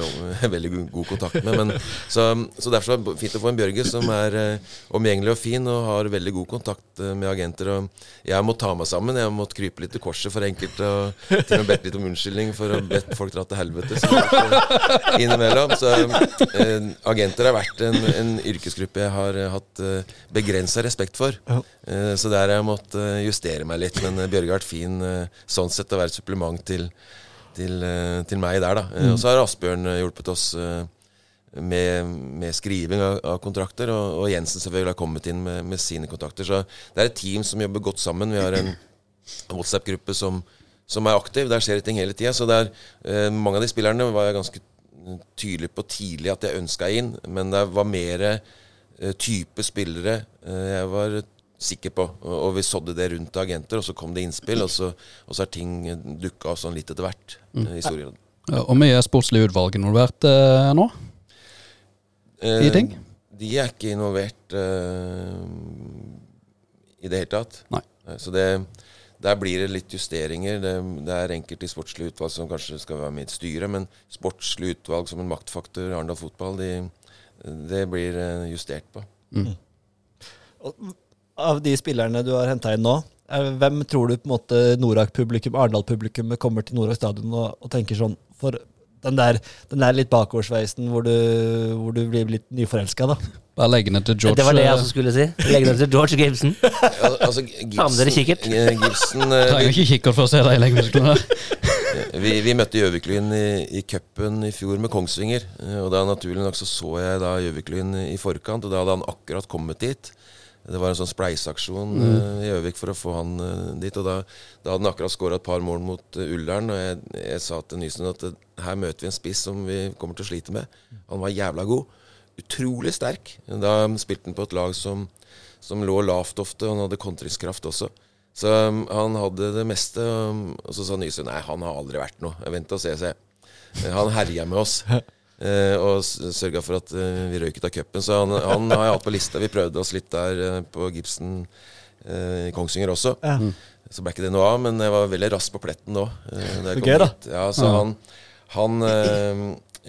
veldig [LAUGHS] god, kontakt med. Men, så, så derfor var det fint å få en Bjørge som er eh, omgjengelig og fin og har veldig god kontakt eh, med agenter. Og jeg må ta meg sammen. Jeg har måttet krype litt til korset for enkelte og til og med bedt litt om unnskyldning for å bedt folk dra til helvete. Så, innimellom. Så eh, agenter har vært en, en yrkesgruppe jeg har eh, hatt eh, begrensa respekt for. Eh, så der har jeg måttet justere meg litt. Men Bjørge har vært fin sånn sett å være et supplement til, til, eh, til meg der, da. Mm. Og så har Asbjørn eh, hjulpet oss eh, med, med skriving av, av kontrakter, og, og Jensen selvfølgelig har kommet inn med, med sine kontakter. Så det er et team som jobber godt sammen. Vi har en WhatsApp-gruppe som, som er aktiv. Der skjer det ting hele tida. Så det er, eh, mange av de spillerne var jeg ganske tydelig på tidlig at jeg ønska inn, men det var mer eh, type spillere eh, jeg var sikker på. Og, vi sådde det rundt agenter, og så kom det innspill, og så, og så har ting dukka opp sånn litt etter hvert. Mm. i stor grad. Ja, Og mye sportslig utvalg involvert eh, nå? Eh, I ting? De er ikke involvert eh, i det hele tatt. Nei. Så det, der blir det litt justeringer. Det, det er enkelte i sportslig utvalg som kanskje skal være med i et styre, men sportslig utvalg som en maktfaktor i Arendal fotball, de, det blir eh, justert på. Av de spillerne du har henta inn nå, eh, hvem tror du på en måte Norak-publikum, Arendal-publikummet kommer til Norak stadion og, og tenker sånn For den der, den der litt bakoversveisen hvor du, hvor du blir litt nyforelska, da. Bare legge ned til George. Det var det jeg eh, også skulle si. Legge ned til George Gibson. [LAUGHS] Ja, altså, Ta med dere kikkert. eh, Gibson [LAUGHS] Trenger ikke kikkert for å se de legmusklene. [LAUGHS] Vi, vi møtte Gjøviklyn i, i cupen i fjor med Kongsvinger. Og da naturlig nok så så jeg da Gjøviklyn i forkant, og da hadde han akkurat kommet dit. Det var en sånn spleiseaksjon uh, i Gjøvik for å få han uh, dit. Og da, da hadde han akkurat skåra et par mål mot uh, Ullern. Og jeg, jeg sa til Nysund at her møter vi en spiss som vi kommer til å slite med. Han var jævla god. Utrolig sterk. Da spilte han på et lag som, som lå lavt ofte, og han hadde kontringskraft også. Så um, han hadde det meste. Um, og så sa Nysund nei, han har aldri vært noe. Vent og se, se. Han herja med oss. [LAUGHS] eh, og sørga for at uh, vi røyk ut av cupen. Så han, han har jeg hatt på lista. Vi prøvde oss litt der uh, på Gibson eh, i Kongsvinger også. Ja. Så ble ikke det noe av, men jeg var veldig rask på pletten nå. Så gøy, da. Ja, så han, han eh,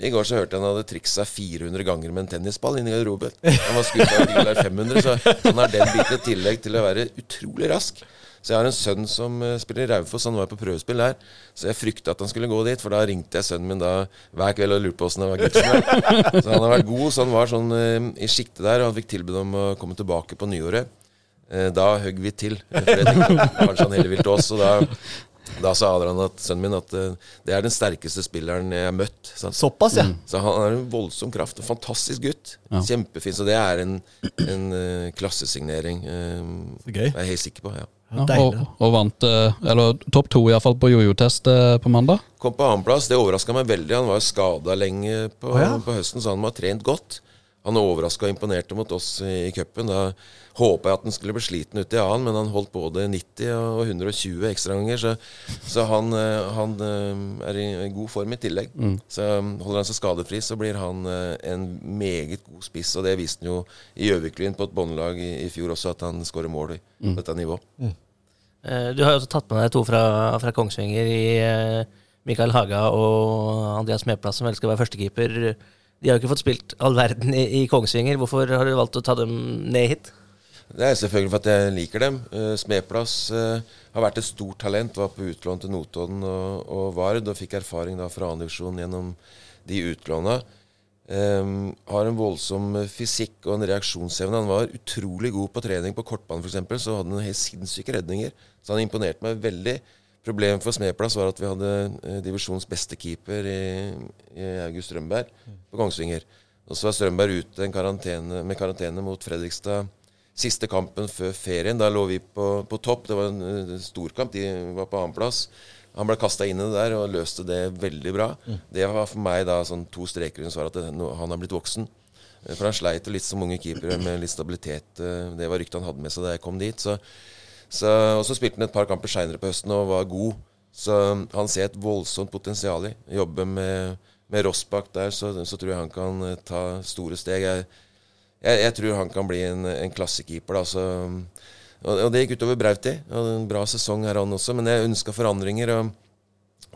I går så hørte jeg han hadde triksa 400 ganger med en tennisball inni garderoben. Han var skutt av en der 500, så han har den biten i tillegg til å være utrolig rask. Så jeg har en sønn som eh, spiller i Raufoss. Han var på prøvespill der. Så jeg frykta at han skulle gå dit, for da ringte jeg sønnen min da hver kveld og lurte på åssen det var var. [LAUGHS] Så han har vært god, så han var sånn eh, i sjiktet der, og han fikk tilbud om å komme tilbake på nyåret. Eh, da høgg vi til. For jeg tenkte kanskje han heller vil til oss. Og da, da sa Adrian, at, sønnen min, at det er den sterkeste spilleren jeg har møtt. Sant? Såpass, ja. Så han har en voldsom kraft. En fantastisk gutt. Ja. Kjempefin. Så det er en, en klassesignering. eh, Så gøy. jeg er helt sikker på. ja Ja, og, og vant eh, Eller topp to, iallfall, på jojo-test eh, på mandag. Kom på annenplass. Det overraska meg veldig. Han var jo skada lenge på, oh, ja. på høsten, så han må ha trent godt. Han overraska og imponerte mot oss i cupen. Da håpa jeg at han skulle bli sliten uti i annen, men han holdt både 90 og 120 ekstraganger. Så, så han, eh, han eh, er i god form i tillegg. Så um, holder han seg skadefri, så blir han eh, en meget god spiss. Og det viste han jo i Gjøviklyn på et båndlag i, i fjor også, at han skårer mål i, på dette nivået. Mm. Du har jo også tatt med deg to fra, fra Kongsvinger i eh, Mikael Haga og Andreas Medplass, som vel skal være førstekeeper. De har jo ikke fått spilt all verden i, i Kongsvinger. Hvorfor har du valgt å ta dem ned hit? Det er selvfølgelig for at jeg liker dem. Uh, Smedplass uh, har vært et stort talent. Var på utlån til Notodden og, og Vard og fikk erfaring da fra andredivisjon gjennom de utlåna. Um, har en voldsom eh, fysikk og en reaksjonsevne. Han var utrolig god på trening på kortbane f.eks. Så hadde han helt sinnssyke redninger. Så han imponerte meg veldig. Problemet for Smedplass var at vi hadde eh, divisjons beste keeper i, i August Strømberg på Kongsvinger. Og så var Strømberg ute en karantene, med karantene mot Fredrikstad siste kampen før ferien. Da lå vi på, på topp. Det var en uh, storkamp. De var på annenplass. Han ble kasta inn i det der og løste det veldig bra. Det var for meg da sånn to streker under svaret at det, han har blitt voksen. Eh, For han sleit litt som unge keepere med litt stabilitet. eh, Det var ryktet han hadde med seg da jeg kom dit. Så, så, og så spilte han et par kamper seinere på høsten og var god. Så han ser et voldsomt potensial i. Jobbe med, med Rossbakk der, så, så tror jeg han kan eh, ta store steg. Jeg, jeg, jeg tror han kan bli en, en klassekeeper. Da, så, og, og det gikk utover Brauti. Hadde en bra sesong her, han også. Men jeg ønska forandringer. og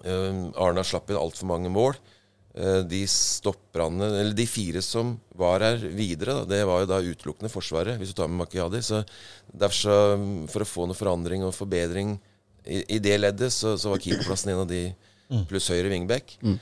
um, Arna slapp inn altfor mange mål. Uh, de stopperne, eller de fire som var her videre, da, det var jo da utelukkende Forsvaret, hvis du tar med Makiadi. Så derfor så, for å få noe forandring og forbedring i, i det leddet, så, så var keeperplassen en av de pluss høyre wingback. Mm.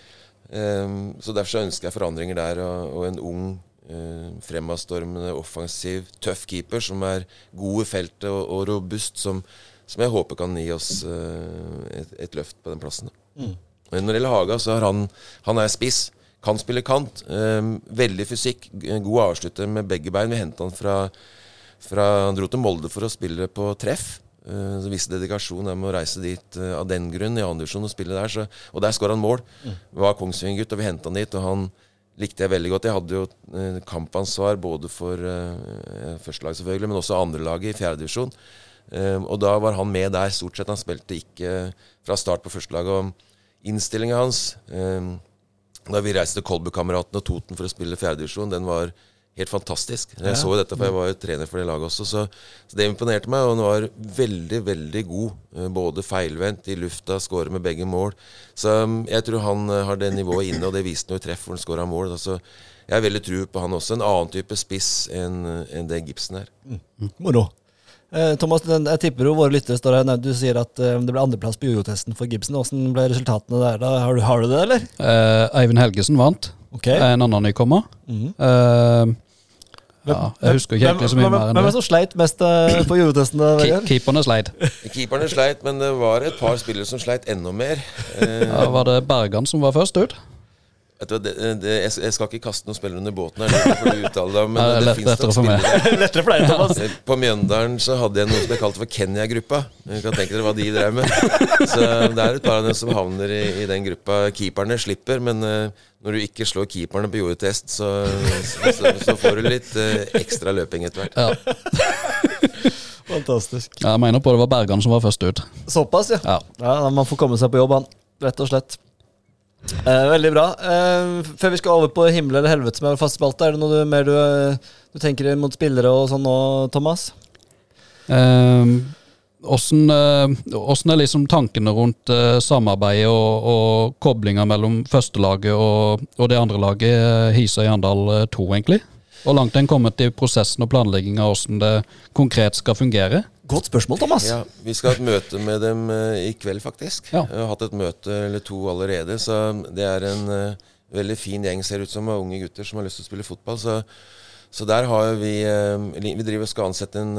Um, så derfor så ønsker jeg forandringer der, og, og en ung uh, fremadstormende, offensiv, tøff keeper som er god i feltet og, og robust, som, som jeg håper kan gi oss uh, et, et løft på den plassen. Mm. Når det gjelder Haga, så er han, han er spiss. Kan spille kant. Um, veldig fysikk. God avslutter med begge bein. Vi henta han fra, fra Han dro til Molde for å spille på treff. Uh, så viste dedikasjon der med å reise dit uh, av den grunn, i andredivisjon, og spille der. Så, og der skåra han mål. Var Kongsvinger-gutt, og vi henta han dit. Og han likte jeg veldig godt. Jeg hadde jo eh, kampansvar både for eh, førstelaget, selvfølgelig, men også andrelaget i fjerdedivisjon. Eh, og da var han med der stort sett. Han spilte ikke fra start på førstelaget. Innstillinga hans um, da vi reiste til Kolbu-kameratene og Toten for å spille fjerdedivisjon, den var helt fantastisk. Jeg så jo dette, for jeg var jo trener for det laget også. Så, så det imponerte meg. Og han var veldig, veldig god. eh, Både feilvendt i lufta, skårer med begge mål. Så um, jeg tror han eh, har det nivået inne, og det viste han jo i treff hvor han skåra mål. Altså, jeg har veldig tro på han også. En annen type spiss enn en det Gibson er. Moro. Eh, Thomas, jeg tipper jo våre lyttere står her. Du sier at eh, det ble andreplass på Jojo-testen for Gibson. Hvordan ble resultatene der? da? Har du, har du det, eller? Eh, Eivind Helgesen vant. Okay. En annen nykommer. Mhm. Eh, ja, jeg husker ikke egentlig så mye Hvem- mer enn Hvem er det. det som sleit mest eh, på Jojo-testen? Keeperne sleit. Keeperne sleit, men det var et par spillere som sleit enda mer. Eh, Ja, var det Bergan som var først ut. Vet du, det, det, jeg, jeg skal ikke kaste noen spillere under båten, her, det du deg men Ja, det det, for meg. spillere. [LAUGHS] For deg, Thomas. Eh, På Mjøndalen så hadde jeg noe som ble kalt for Kenya-gruppa. Du kan tenke dere hva de drev med. [LAUGHS] Så det er et par av dem som havner i, i den gruppa. Keeperne slipper, men uh, når du ikke slår keeperne på jordetest, så, så, så, så får du litt uh, ekstra løping etter hvert. Ja. [LAUGHS] Fantastisk. Ja, Jeg mener på det var Bergan som var først ut. Såpass, ja. Ja. ja. Man får komme seg på jobb, han. Rett og slett. Eh, veldig bra. Eh, før vi skal over på himmel eller helvete, som er vår faste spalte, er det noe du, mer du, eh, du tenker mot spillere og sånn nå, Thomas? Eh, Åssen eh, er liksom tankene rundt eh, samarbeidet og, og koblinga mellom førstelaget og, og det andre laget, eh, Hisøy Arendal 2, egentlig? Hvor langt en kommet i prosessen og planlegginga av åssen det konkret skal fungere? Godt spørsmål, Thomas. Ja, Vi skal ha et møte med dem eh, i kveld, faktisk. Ja. Jeg har hatt et møte eller to allerede. Så det er en uh, veldig fin gjeng, ser ut som, av unge gutter som har lyst til å spille fotball. Så, så der har vi uh, Vi driver og skal ansette en,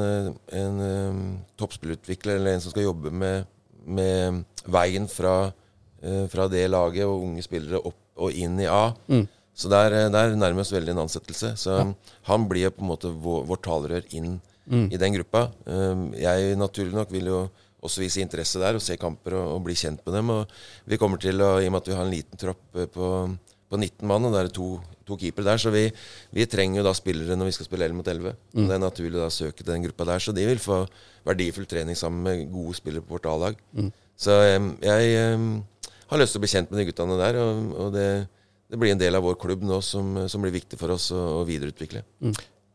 en eh, toppspillutvikler, eller en som skal jobbe med, med veien fra, uh, fra det laget og unge spillere opp og inn i A. Mm. Så der, der nærmer vi oss veldig en ansettelse. Så han blir på en måte vår, vårt talerør inn i den gruppa. Um, jeg naturlig nok vil jo også vise interesse der og se kamper og, og bli kjent med dem. Og vi kommer til å, I og med at vi har en liten tropp eh, på, på 19 mann, og det er to, to keepere der, så vi, vi trenger jo da spillere når vi skal spille 11 mot 11. Og Det er naturlig da å søke den gruppa der. Så de vil få verdifull trening sammen med gode spillere på vårt A-lag. Så um, jeg um, har lyst til å bli kjent med de guttene der, og, og det, det blir en del av vår klubb nå som, som blir viktig for oss å, å videreutvikle.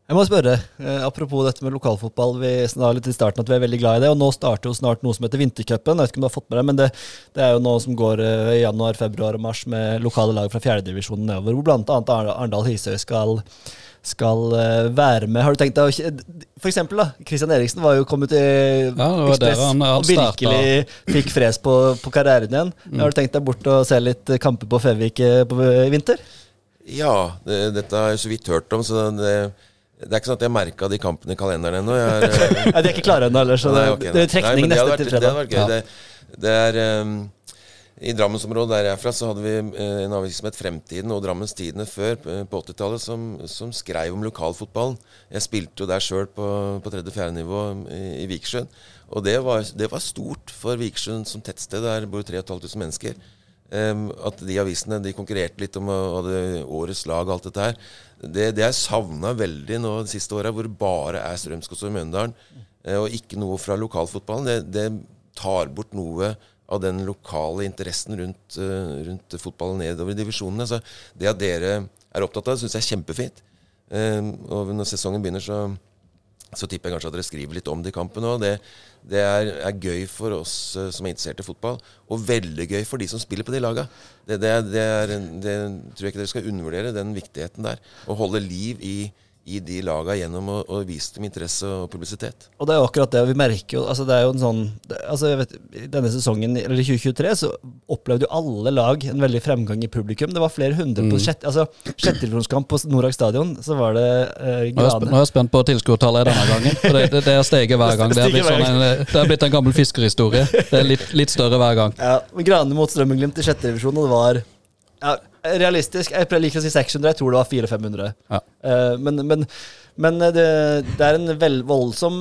Jeg må spørre, eh, apropos dette med lokalfotball. Vi sa litt i starten at vi er veldig glad i det, og nå starter jo snart noe som heter Vintercupen. Jeg vet ikke om du har fått med deg, men det, det er jo noe som går eh, i januar, februar og mars med lokale lag fra fjerdedivisjonen nedover, hvor bl.a. Arendal Hisøy skal, skal eh, være med. Har du tenkt deg å For eksempel, da. Christian Eriksen var jo kommet i ja, Ekspress han- han og virkelig fikk fres på, på karrieren igjen. Har du tenkt deg bort og se litt kamper på Fevik eh, i vinter? Ja, det, dette har jeg så vidt hørt om, så det, det er ikke sånn at jeg merka de kampene i kalenderen ennå. Jeg [LAUGHS] er, eh, Nei, De er ikke klare ennå, heller, så det, Nei, okay, det er trekning Nei, det neste til Det hadde vært gøy. Det, det er um, I Drammensområdet der jeg er fra, så hadde vi eh, en avis som het Fremtiden og Drammens Tidende før, på 80-tallet, som, som skrev om lokalfotballen. Jeg spilte jo der sjøl på, på tredje-fjerde nivå i, i Vikersund. Og det var, det var stort for Vikersund som tettsted. Der bor 3500 mennesker. At de avisene de konkurrerte litt om årets lag og alt dette her. Det, det jeg savna veldig nå de siste åra, hvor det bare er Strømsgods og Mjøndalen, eh, og ikke noe fra lokalfotballen, det, det tar bort noe av den lokale interessen rundt, eh, rundt fotballen nedover i divisjonene. Så det at dere er opptatt av det, syns jeg er kjempefint. Og når sesongen begynner, så, så tipper jeg kanskje at dere skriver litt om det i kampen òg. Det, det er, er gøy for oss eh, som er interessert i fotball, og veldig gøy for de som spiller på de laga. Det, det, det tror jeg ikke dere skal undervurdere, den viktigheten der. Å holde liv i, i de laga gjennom å, å vise dem interesse og publisitet. Og det er jo akkurat det, vi merker jo altså Det er jo en sånn altså jeg vet, denne sesongen, eller i 2023, så opplevde jo alle lag en veldig fremgang i publikum. Det var flere hundre på sjette altså, sjettedivisjonskamp på Norak stadion, så var det eh, er, jeg nå er jeg spent på tilskuertallet denne gangen. For det, det, det har steget hver gang. Det er, blitt sånn en, det er blitt en gammel fiskerhistorie. Det er litt, litt større hver gang. Ja, Grane mot Strømmenglimt i sjette divisjon, og det var ja, realistisk. Jeg liker å si 600, jeg tror det var 400-500. Ja. Eh, men men, men eh, det, det er en vel voldsom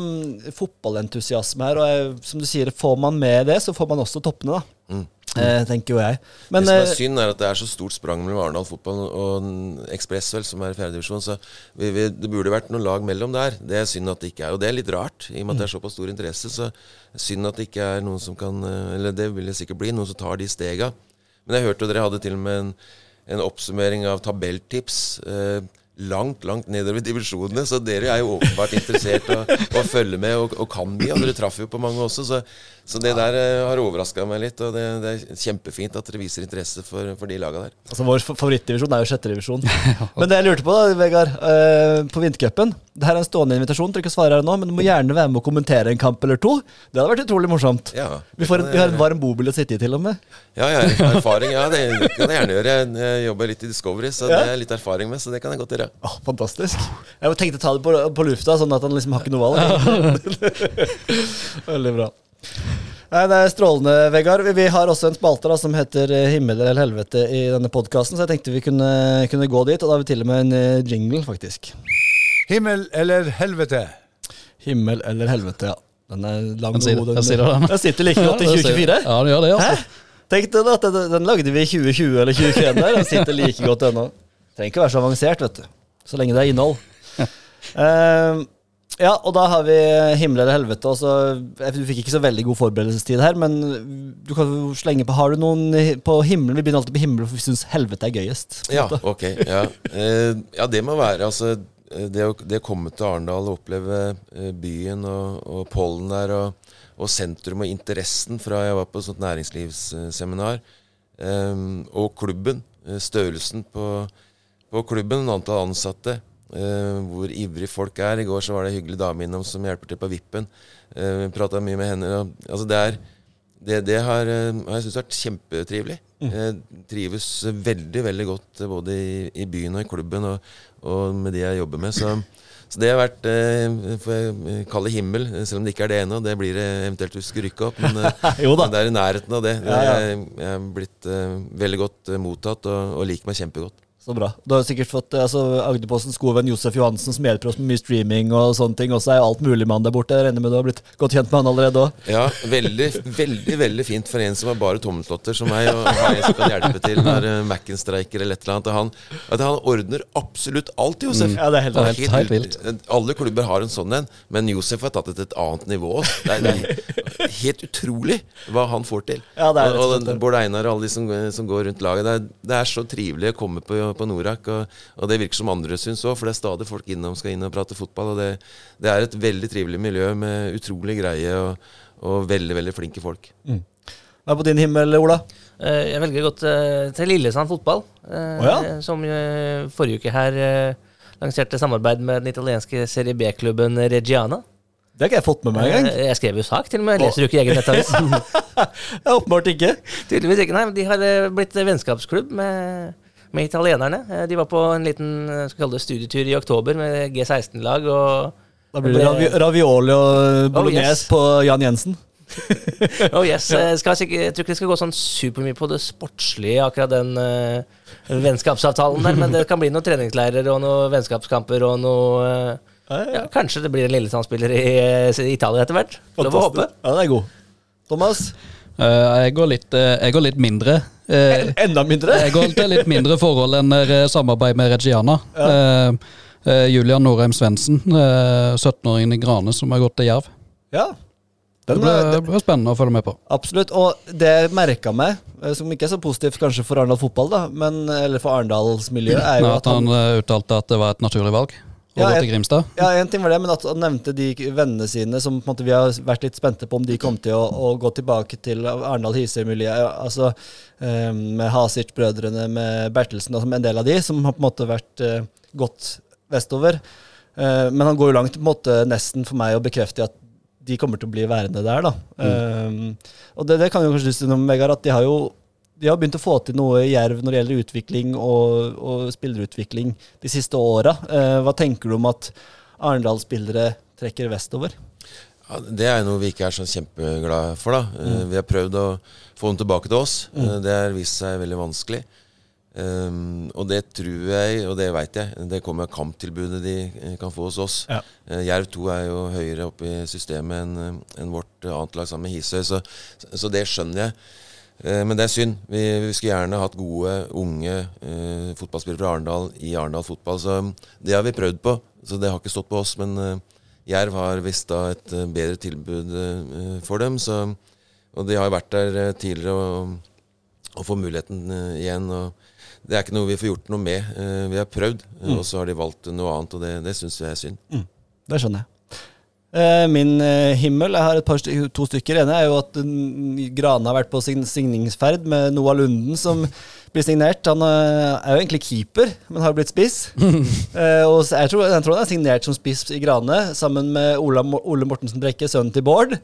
fotballentusiasme her, og jeg, som du sier, får man med det, så får man også toppene, da. Mm. Eh, tenker jo jeg. Men det som er eh, synd, er at det er så stort sprang mellom Arendal fotball og Ekspress, vel, som er i fjerdedivisjon. Så vi, vi, det burde vært noen lag mellom der. Det er synd at det ikke er. Og det er litt rart, i og med at det er såpass stor interesse. Så synd at det ikke er noen som kan Eller det vil det sikkert bli, noen som tar de stega. Men jeg hørte jo dere hadde til og med en, en oppsummering av tabelltips. Eh, Langt, langt nedover divisjonene, så dere er jo åpenbart interessert og, å, følger følge med og, og kan mye. Og dere traff jo på mange også, så, så det der eh, har overraska meg litt. Og det, det er kjempefint at dere viser interesse for, for de laga der. Altså Vår favorittdivisjon er jo sjette divisjon. [LAUGHS] Men det jeg lurte på, da, Vegard, uh, på vintercupen Det her er en stående invitasjon, trenger ikke å svare her nå, men du må gjerne være med å kommentere en kamp eller to. Det hadde vært utrolig morsomt. Ja, Vi, får en, vi har en varm bobil å sitte i, til og med. Ja, ja, erfaring. Ja, det [LAUGHS] kan jeg gjerne gjøre. Jeg- Jeg jobber litt i Discovery, så det er litt erfaring med, så det kan jeg godt gjøre. Åh, fantastisk. Jeg tenkte ta det på, på lufta, sånn at han liksom har ikke noe valg. [LAUGHS] Veldig bra. Nei, Det er strålende, Vegard. Vi, har også en spalte da, som heter eh, Himmel eller helvete i denne podkasten, så jeg tenkte vi kunne, kunne gå dit. Og da har vi til og med en eh, jingle, faktisk. Himmel eller helvete? Himmel eller helvete, ja. Den er lang og god. Den, den. Den sitter like godt i Ja, det sier- 2024. Ja, den gjør det, altså. Tenk deg at den, den lagde vi i 2020 eller 2021 der. Den sitter like godt ennå. Trenger ikke være så avansert, vet du. Så lenge det er innhold. [LAUGHS] Eh, ja, og da har vi himmel eller helvete. Også, du fikk ikke så veldig god forberedelsestid her, men du kan jo slenge på Har du noen på himmelen? Vi begynner alltid på himmelen, for vi syns helvete er gøyest. Ja, ok. Ja, Eh, ja det må være altså eh, det å, det å komme til Arendal og oppleve eh, byen og, og pollen der, og, og sentrum og interessen fra jeg var på et sånt næringslivsseminar, eh, og klubben, eh, størrelsen på, på klubben, antall ansatte, eh, hvor ivrig folk er. I går så var det en hyggelig dame innom som hjelper til på vippen. Uh, Prata mye med henne. Og, altså det er det, det har, eh, jeg syntes vært kjempetrivelig. Jeg trives veldig veldig godt eh, både i, i byen og i klubben og, og med de jeg jobber med. Så, så det har vært eh, eh, kalle himmel, eh, selv om det ikke er det ennå. Det blir det eventuelt vi skal rykke opp. Men, [LAUGHS] eh, Jo da. men det er i nærheten av det. Ja, ja. Jeg, jeg er blitt eh, veldig godt eh, mottatt og, og liker meg kjempegodt. Så bra. Du har sikkert fått eh, altså, Agderpostens gode venn Josef Johansen som hjelper oss med mye streaming og sånne ting. Og så er jo alt mulig med han der borte. Jeg regner med du har blitt godt kjent med han allerede òg. Ja, veldig, veldig veldig fint for en som har bare tommeltotter som meg, og meg som kan hjelpe til når uh, Mac-en streiker eller et eller annet. Han, at han ordner absolutt alt, Josef. Ja, det er helt- helt- helt vilt. Alle klubber har en sånn en, men Josef har tatt det til et annet nivå. Det er, det er helt utrolig hva han får til. Ja, det er og, og. Bård Einar og alle de som, som går rundt laget. Det er, det er så trivelig å komme på, på Norak, og, og det virker som andre syns òg, for det er stadig folk innom skal inn og prate fotball. Og det, det er et veldig trivelig miljø med utrolig greie og, og veldig, veldig flinke folk. Hva er på din himmel, Ola? Eh, Jeg velger godt eh, til Lillesand fotball, Oh, ja? som forrige uke her lanserte samarbeid med den italienske serie B-klubben Reggiana. Det har ikke jeg fått med meg engang. Jeg skrev jo sak, til og med. Leser du ikke egen nettavis? [LAUGHS] [LAUGHS] Åpenbart ikke. Tydeligvis ikke, nei. men De har blitt vennskapsklubb med, med italienerne. Eh, De var på en liten eh, skal kalle det studietur i oktober med G16-lag. Da blir det ravi ravioli og bolognese yes. på Jan Jensen. [LAUGHS] Oh yes, [LAUGHS] jeg, skal jeg tror ikke det skal gå sånn supermye på det sportslige, akkurat den uh, vennskapsavtalen der, men det kan bli noen treningsleirer og noen vennskapskamper og noe uh, ja, Kanskje det blir en Lillesand-spiller i, eh, i Italia etter hvert. Lov å håpe. Ja, den er god. Thomas? Uh, jeg, går litt, eh, jeg går litt mindre. Eh, Enda mindre? går til litt mindre forhold enn eh, samarbeid med Reggiana. Ja. eh, Julian Norheim Svendsen, eh, 17-åringen i Grane som har gått til Jerv. Ja. Det Den er, det blir spennende å følge med på. absolutt. Og det jeg merka meg som ikke er så positivt kanskje for Arendal fotball, da, men, eller for Arendalsmiljøet, er jo Nei, at han han uttalte at det var et naturlig valg Ja, gå til Grimstad. Ja, en ting var det, men at han nevnte de vennene sine som på en måte vi har vært litt spente på om de kom til å, å gå tilbake til Arendal-Hisøy-miljøet. Altså eh, med Hasic-brødrene, med Bertelsen, altså med en del av de, som har på en måte vært eh, gått vestover. Eh, men han går jo langt på en måte nesten for meg å bekrefte at de kommer til å bli værende der, da. Eh, og det, det kan jo kanskje du si noe om, Vegard, at de har jo de har begynt å få til noe i Jerv når det gjelder utvikling og, og spillerutvikling de siste åra. Eh, hva tenker du om at Arendal-spillere trekker vestover? Ja, det er noe vi ikke er så kjempeglade for. da. Mm. Vi har prøvd å få dem tilbake til oss. Mm. Det har vist seg veldig vanskelig. Um, og det tror jeg, og det veit jeg, det kommer av kamptilbudet de eh, kan få hos oss. Ja. Uh, Jerv 2 er jo høyere oppe i systemet enn en vårt eh, annet lag sammen med Hisøy, så, så det skjønner jeg. Eh, men det er synd. Vi, vi skulle gjerne hatt gode, unge eh, fotballspillere fra Arendal i Arendal fotball. Så det har vi prøvd på. Så det har ikke stått på oss. Men eh, Jerv har visst da et eh, bedre tilbud eh, for dem. Så, og de har vært der eh, tidligere og, og får muligheten igjen. og det er ikke noe vi får gjort noe med. Vi har prøvd, mm. og så har de valgt noe annet, og det, det syns jeg er synd. Det skjønner jeg. Eh, min eh, himmel Jeg har par to stykker. ene er jo at mm, Grane har vært på sign signingsferd med Noah Lunden, som blir signert. Han eh, er jo egentlig keeper, men har blitt spiss. [LAUGHS] Og jeg, tror, jeg tror han er signert som spiss i Grane, sammen med Ola, Ole Mortensen Brekke, sønnen til Bård.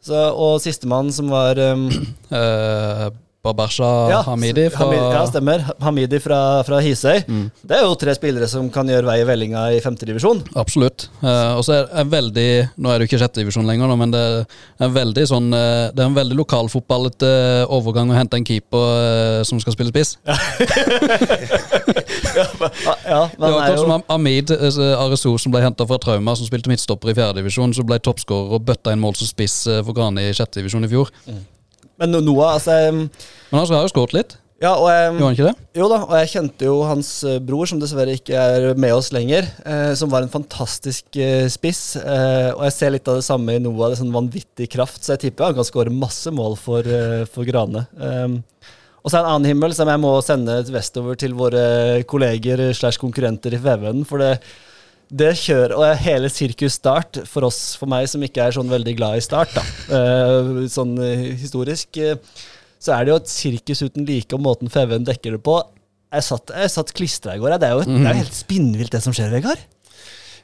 Så, og sistemann som var um, Babasha ja, Hamidi fra Hamid, ja, stemmer. Hamidi fra, fra Hisøy. Mm. Det er jo tre spillere som kan gjøre vei i vellinga i femtedivisjon. Absolutt. Eh, og så er det veldig Nå er det jo ikke sjettedivisjon lenger, nå, men det er en veldig sånn eh, Det er en veldig lokalfotballete overgang å hente en keeper eh, som skal spille spiss. [LAUGHS] Ja, ja, Det men var han er akkurat som Amid eh, Areso som ble henta fra Trauma, som spilte midtstopper i fjerdedivisjon, som ble toppskårer og bøtta inn mål som spiss eh, for Grane i sjettedivisjon i fjor. Men Noah, altså um, Men han har jo skåret litt, Ja, og um, gjorde han ikke det? Jo da, og jeg kjente jo hans eh, bror, som dessverre ikke er med oss lenger, eh, som var en fantastisk eh, spiss. Eh, og jeg ser litt av det samme i Noah, det er sånn vanvittig kraft, så jeg tipper han kan skåre masse mål for, eh, for Grane. Um, og så er det en annen himmel som jeg må sende vestover til våre kolleger slash konkurrenter i Feven. For det, det kjører Og hele Sirkus Start, for oss, for meg som ikke er sånn veldig glad i Start, da, eh, sånn eh, historisk, eh, så er det jo et sirkus uten like, og måten Feven dekker det på Jeg satt, jeg satt klistra i går. Det er jo, det er jo helt spinnvilt, det som skjer, Vegard.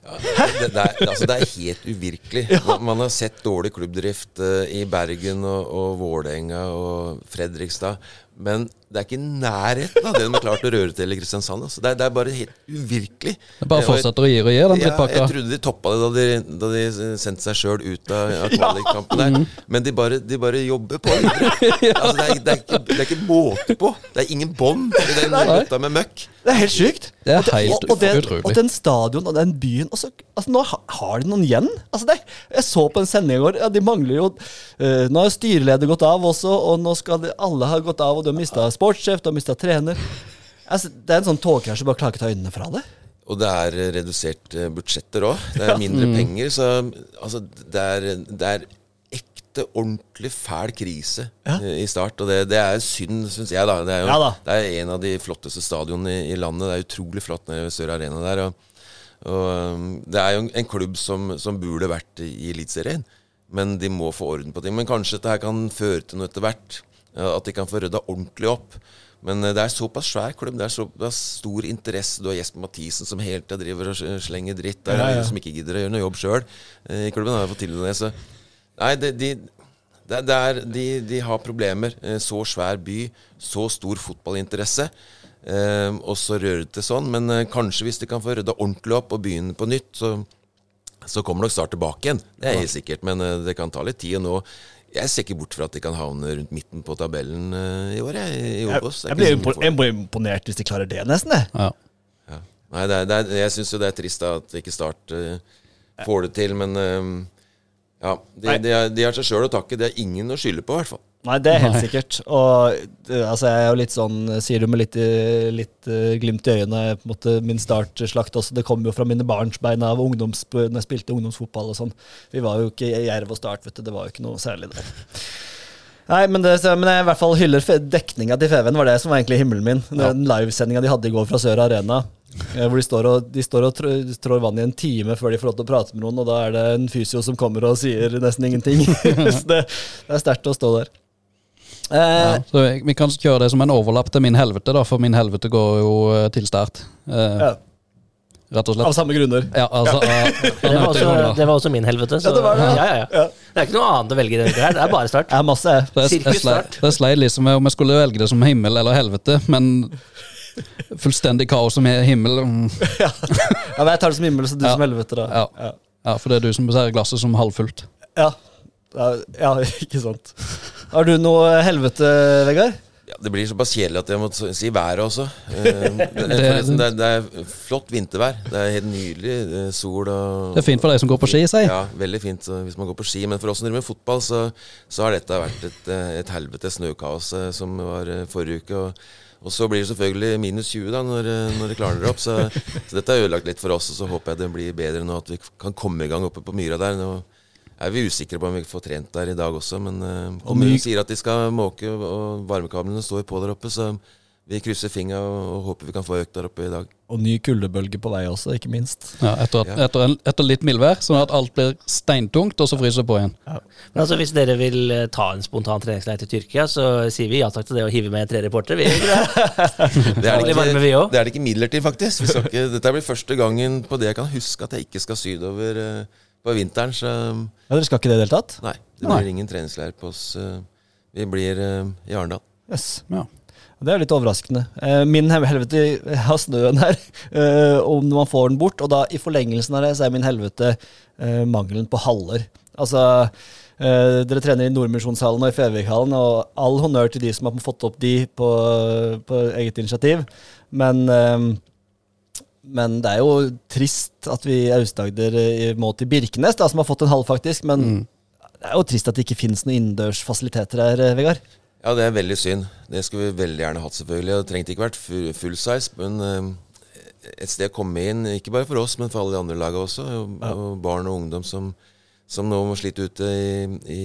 Det, det, er, altså det er helt uvirkelig. [LAUGHS] Man, man har sett dårlig klubbdrift i Bergen og, og Vålerenga og Fredrikstad. Men det er ikke i nærheten av det de har klart å røre til i Kristiansand. Altså. Det, er, det er bare helt uvirkelig. Det bare fortsetter å gi og gi, den ja, drittpakka. jeg trodde de toppa det da de, da de sendte seg sjøl ut av, av [LAUGHS] kvalikkampen der. Men de bare, de bare jobber på videre. [LAUGHS] Altså, det, er, det, er ikke, det er ikke måte på. Det er ingen bånd i den gutta med møkk. Det er helt sykt. Det er og, helt og, og, den, utrolig. og den stadion og den byen og så, altså, Nå har de noen igjen. Altså, det, jeg så på en sending i går. Ja, de mangler jo uh, Nå har styreleder gått av også, og nå skal de, alle ha gått av, og de har mista sportssjef, du har mista trener. Altså, det er en sånn togkrasj du bare klarer ikke ta øynene fra det. Og det er eh, redusert eh, budsjetter òg. Det er mindre penger. Så altså, det er, det er ekte, ordentlig fæl krise Ja. eh, i start. Og det, det er synd, syns jeg. da Det er jo Ja da. det er en av de flotteste stadionene i, i landet. Det er utrolig flott nede ved Sør Arena der. Og, og um, det er jo en, en klubb som, som burde vært i i Eliteserien. Men de må få orden på ting. Men kanskje dette her kan føre til noe etter hvert. Ja, At de kan få rydda ordentlig opp. Men eh, det er såpass svær klubb. Det er såpass stor interesse. Du har Jesper Mathisen som hele tida driver og slenger dritt. Der, Ja, ja. Som ikke gidder å gjøre noe jobb sjøl i klubben. Har jeg fått til det. Så nei, det, de, det, det er, de, de har problemer. Eh, Så svær by, så stor fotballinteresse. Eh, og så til sånn. Men eh, kanskje hvis de kan få rydda ordentlig opp og begynne på nytt, så, så kommer nok Start tilbake igjen. Det er helt sikkert. Men eh, det kan ta litt tid. Og nå jeg ser ikke bort fra at de kan havne rundt midten på tabellen eh, i år. Jeg, i Jeg, Obos. Det jeg blir jeg blir imponert hvis de klarer det, nesten. jeg. Ja. ja. Nei, det er, det er, jeg syns jo det er trist da, at ikke Start uh, får det til, men eh, ja, de, de, har- de har seg sjøl å takke. Det er ingen å skylde på, i hvert fall. Nei, det er helt sikkert. Og eh, altså, jeg er jo litt sånn Sier det med litt, eh, litt uh, glimt i øynene på en måte, min startslakt også. Det kom jo fra mine barnsbein av ungdoms, når jeg spilte ungdomsfotball og sånn. Vi var jo ikke Jerv og Start, vet du. Det var jo ikke noe særlig der. Nei, men, det, men jeg i hvert fall hyller dekninga til Feven. var det som var egentlig himmelen min. Den livesendinga de hadde i går fra Sør Arena. eh, Hvor de står og, de står og trå- trår vann i en time før de får lov til å prate med noen, og da er det en fysio som kommer og sier nesten ingenting. [LAUGHS] så det, det er sterkt å stå der. Eh, Ja, så vi- kan kjøre det som en overlapp til min helvete, da, for min helvete går jo eh, til start. Eh, ja, Rett og av samme grunner. Ja, altså, [LAUGHS] Det var, også, det var også min helvete. Så, Ja, det var det. Ja, ja, ja. Ja. Det er ikke noe annet å velge i denne her. Det er bare start. Det, sleit, det liksom om jeg skulle velge det som himmel eller helvete, men fullstendig kaos som himmel mm, [LAUGHS] Ja, men jeg tar det som himmel, så du Ja. som helvete, da. Ja. For det er du som ser glasset som halvfullt. Ja. Ja, ja, ikke sant. Har du noe helvete, Vegard? Ja, det blir såpass kjedelig at jeg må si været også. Eh, [LAUGHS] det, det, er, det er flott vintervær. Det er helt nydelig. eh, Sol og Det er fint for deg som går på ski, sier Ja, veldig fint hvis man går på ski. Men for oss som driver med fotball, så, så har dette vært et, eh, et helvete snøkaos eh, som var eh, forrige uke. Og, og så blir det selvfølgelig minus 20 da når, eh, når det klarner opp. Så, [LAUGHS] så dette er ødelagt litt for oss, og så håper jeg det blir bedre nå, at vi kan komme i gang oppe på myra der. Nå er vi usikre på om vi får trent der i dag også, men uh, kommunen sier at de skal måke, og, varmekablene står på der oppe. Så vi krysser fingra og, og håper vi kan få økt der oppe i dag. Og ny kuldebølge på vei også, ikke minst. Ja, etter, at, etter, en, etter litt mildvær, sånn at alt blir steintungt, og så fryser det på igjen. Men altså, hvis dere vil eh, ta en spontan treningsleir til Tyrkia, så sier vi ja takk til det å hive med tre reportere. Vi, [LAUGHS] det. Det er, det ikke, det er det ikke midler til, faktisk. Vi skal ikke, dette blir første gangen på det jeg kan huske at jeg ikke skal sydover eh, på vinteren. Så Ja, Dere skal ikke det i det hele tatt? nei, det Nei. blir ingen treningsleir på oss. eh, vi blir eh, i Arendal. Yes. Ja. Det er litt overraskende. Eh, Min helvete har snøen her, eh, om man får den bort. Og da i forlengelsen av det, så er min helvete eh, mangelen på haller. Altså, eh, dere trener i Nordmisjonshallen og i Fevikhallen, og all honnør til de som har fått opp de på, på eget initiativ. Men, men det er jo trist at vi i Aust-Agder eh, må til Birkenes, da, som har fått en halv, faktisk. Men det er jo trist at det ikke finnes noen innendørsfasiliteter her, eh, Vegard. Ja, det er veldig synd. Det skulle vi veldig gjerne hatt, selvfølgelig. Det trengte ikke vært full, full size, men eh, et sted å komme inn, ikke bare for oss, men for alle de andre lagene også. Og, og barn og ungdom som, som nå må slite ute i, i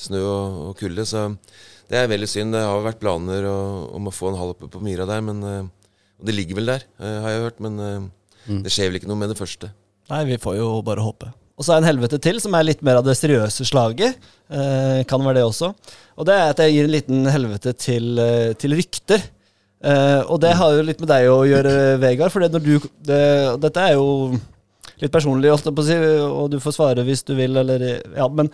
snø og, og kulde. Så det er veldig synd. Det har vært planer om å få en hall oppe på Myra der, men og det ligger vel der, eh, har jeg hørt. Men eh, det skjer vel ikke noe med det første. Nei, vi får jo bare håpe. Og så er en helvete til, som er litt mer av det seriøse slaget. Eh, kan være det også. Og det er at jeg gir en liten helvete til, eh, til rykter. Eh, og det har jo litt med deg å gjøre, Vegard. For det når du, det, dette er jo litt personlig, holdt jeg på å si, og du får svare hvis du vil, eller Ja, men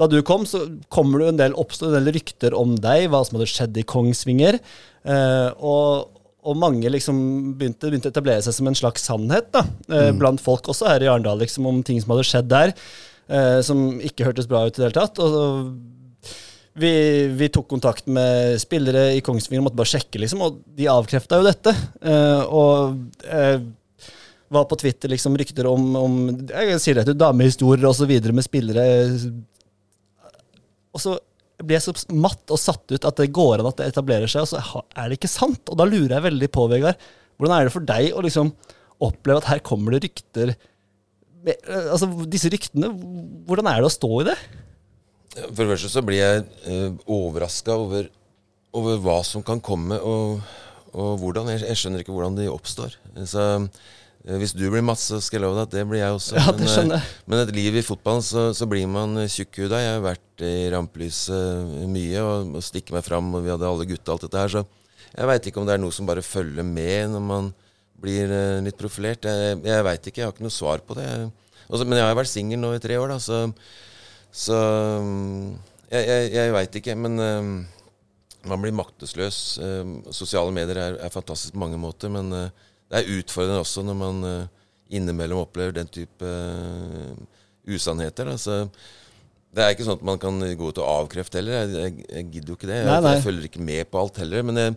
da du kom, så kommer det jo en del, oppstod en del rykter om deg, hva som hadde skjedd i Kongsvinger. Eh, og, og mange liksom begynte, begynte å etablere seg som en slags sannhet da, mm. blant folk også her i Arendal, liksom, om ting som hadde skjedd der, eh, som ikke hørtes bra ut i det hele tatt. Og og vi, vi tok kontakt med spillere i Kongsvinger og måtte bare sjekke, liksom, og de avkrefta jo dette. Eh, og eh, var på Twitter liksom rykter om, om jeg sier det, damehistorier videre med spillere. Og så blir jeg så matt og satt ut at det går an at det etablerer seg, og så er det ikke sant. Og da lurer jeg veldig på, Vegard, hvordan er det for deg å liksom oppleve at her kommer det rykter Altså, disse ryktene, hvordan er det å stå i det? For det første så blir jeg uh, overraska over, over hva som kan komme, og, og hvordan. Jeg, jeg skjønner ikke hvordan de oppstår. Så eh, hvis du blir matt, så skal jeg love deg at det blir jeg også. Ja, det Men, eh. Men et liv i fotballen, så, så blir man tjukkhuda. Jeg har vært i rampelyset mye og, og stikker meg fram, og vi hadde alle gutta alt dette her, så jeg veit ikke om det er noe som bare følger med når man blir uh, litt profilert. Jeg, jeg veit ikke, jeg har ikke noe svar på det. Også, men jeg har vært singel nå i tre år, da, så, så um, Jeg, jeg, jeg veit ikke, men um, man blir maktesløs. Eh, sosiale medier er, er fantastisk på mange måter, men eh, det er utfordrende også når man eh, innimellom opplever den type eh, usannheter. Altså, det er ikke sånn at man kan gå til å avkrefte heller. Jeg, jeg, jeg gidder jo ikke det. Jeg, Nei, nei. jeg følger ikke med på alt heller. Men jeg,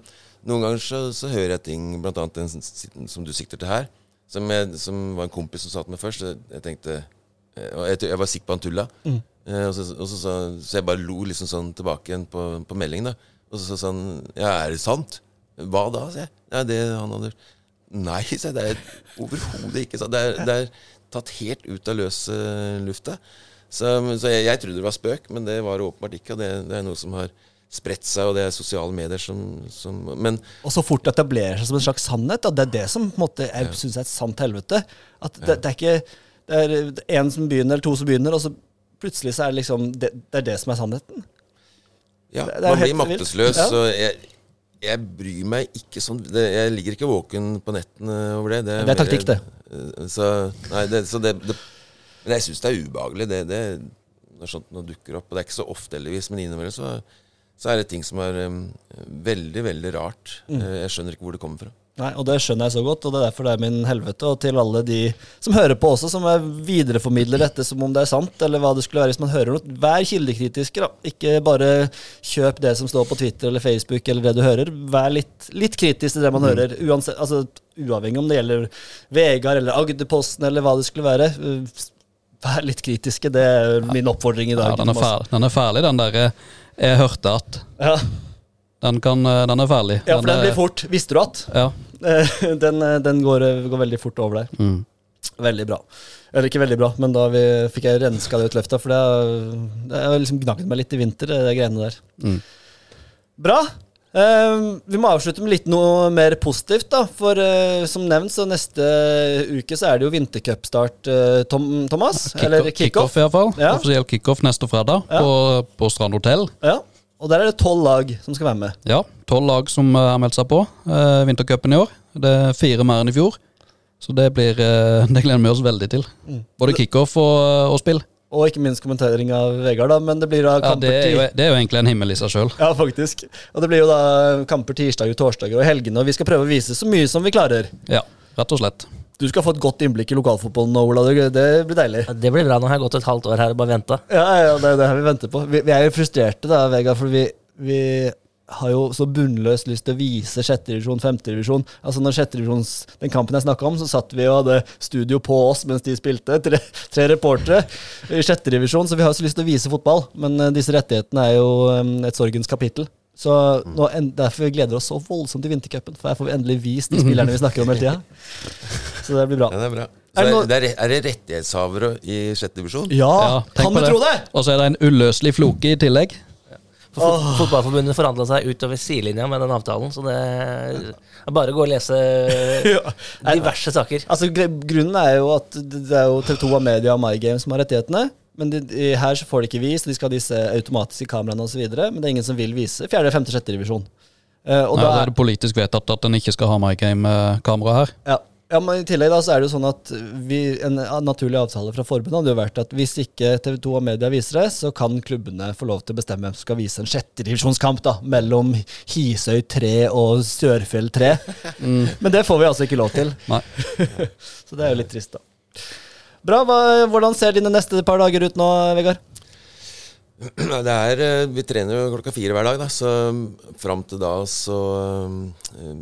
noen ganger så, så hører jeg ting, annet den som- du sikter til her, som, som var en kompis som sa til meg først. Jeg, tenkte eh, jeg, var sikker på han tulla. Mm. og så, og så, så, jeg bare lo liksom sånn tilbake igjen på, på meldingen. da Og så sa han Ja, er det sant? Hva da? sier jeg. Ja, det han hadde Nei. [LAUGHS] Det er overhodet ikke. Det er, det er tatt helt ut av løse lufta. Så, så jeg, jeg trodde det var spøk, men det var det åpenbart ikke. Og det, det er noe som har spredt seg, og det er sosiale medier som, som Men Og så fort det etablerer seg som en slags sannhet. Og det er det som på en måte, jeg synes er et sant helvete. At det, det er ikke det er en som begynner, eller to som begynner, og så plutselig så er det liksom Det, det er det som er sannheten. ja, man blir maktesløs. Ja. Og jeg, jeg bryr meg ikke sånn Jeg ligger ikke våken på nettene over det. Det Det er taktikk, det. eh, Så, nei, det, så det, det Men jeg syns det er ubehagelig. Det, det, når sånt noe dukker opp. Og det er ikke så ofte, heldigvis, men innimellom så, så er det ting som er um, veldig, veldig rart. Mm. Eh, Jeg skjønner ikke hvor det kommer fra. Nei, og det skjønner jeg så godt, og det er derfor det er min helvete. Og til alle de som hører på også, som er videreformidler dette som om det er sant, eller hva det skulle være hvis man hører noe. Vær kildekritiske, da. Ikke bare kjøp det som står på Twitter eller Facebook eller det du hører. Vær litt, litt kritisk til det man hører, uansett, altså, uavhengig om det gjelder Vegard eller Agderposten eller hva det skulle være. Vær litt kritiske, det er min oppfordring i dag. Ja, den er, ferdig, den er ferdig, den der eh, 'jeg hørte at'. Ja, Den, kan, eh, den er ferdig. ja for den den blir fort. Visste du at? Ja. Eh, Den, eh, den går, går veldig fort over der. Mm. Veldig bra. Eller ikke veldig bra, men da vi, fikk jeg renska det ut løfta, for det har- det har liksom gnagd meg litt i vinter, det greiene der. Mm. Bra. Uh, vi må avslutte med litt noe mer positivt, da. For uh, som nevnt, så neste uke så er det jo vintercupstart, uh, Tom, Thomas. Eller Kickoff, kickoff. kickoff i hvert fall. Ja. Offisiell kickoff neste fredag Ja. på, på Strand hotell. Ja. Og der er det tolv lag som skal være med. Ja, tolv lag som eh, har meldt seg på eh, vintercupen i år. Det er fire mer enn i fjor. Så det blir eh, [LAUGHS] Det gleder vi oss veldig til. Mm. Både kickoff og, og spill. Og ikke minst kommentering av Vegard, da. Men det blir da Ja, kamper det, er jo, det er jo egentlig en himmel i seg sjøl. Ja, faktisk. Og det blir jo da kamper tirsdager, torsdager og helgene, og vi skal prøve å vise så mye som vi klarer. Ja, rett og slett. Du skal få et godt innblikk i lokalfotballen nå, Ola. Det blir deilig. Ja, Det blir bra. Nå har jeg gått et halvt år her og bare venta. Ja, ja, det er det her vi venter på. Vi, vi er jo frustrerte da, Vegard, for vi, vi har jo så bunnløst lyst til å vise sjettedivisjon, femtedivisjon. Altså når sjettedivisjons, den kampen jeg snakka om, så satt vi og hadde studio på oss mens de spilte. Tre, tre reportere i sjettedivisjon, så vi har jo så lyst til å vise fotball. Men eh, disse rettighetene er jo eh, et sorgens kapittel. Så nå, en, Derfor gleder vi oss så voldsomt til vintercupen, for her får vi endelig vist de spillerne vi snakker om hele tida. Så det blir bra. Ja, det er bra. Er det er, det er, er det rettighetshavere i sjette divisjon? Ja, Ja, kan du tro det? Og så er det en uløselig floke i tillegg. For fot Fotballforbundet forhandla seg utover sidelinja med den avtalen, så det er bare å gå og lese [LAUGHS] diverse saker. Altså, grunnen er jo at det er jo TV2 av Media og MyGame som har rettighetene. Men de, de, her så får de ikke vist, de skal ha disse automatiske kameraene osv. Men det er ingen som vil vise fjerde, femte, sjette divisjon. Uh, Nei, da er, det politisk vedtatt at en ikke skal ha MyGame-kamera her. ja, ja, men I tillegg da så er det jo sånn at vi, en naturlig avtale fra forbundet hadde jo vært at hvis ikke TV2 og Media viser det, så kan klubbene få lov til å bestemme hvem som skal vise en sjettedivisjonskamp mellom Hisøy 3 og Sørfjell 3. [LAUGHS] Men det får vi altså ikke lov til. [LAUGHS] Så det er jo litt trist, da. Bra. Hvordan ser dine neste par dager ut nå, Vegard? Det er, eh, vi trener jo klokka fire hver dag, da, så fram til da så eh,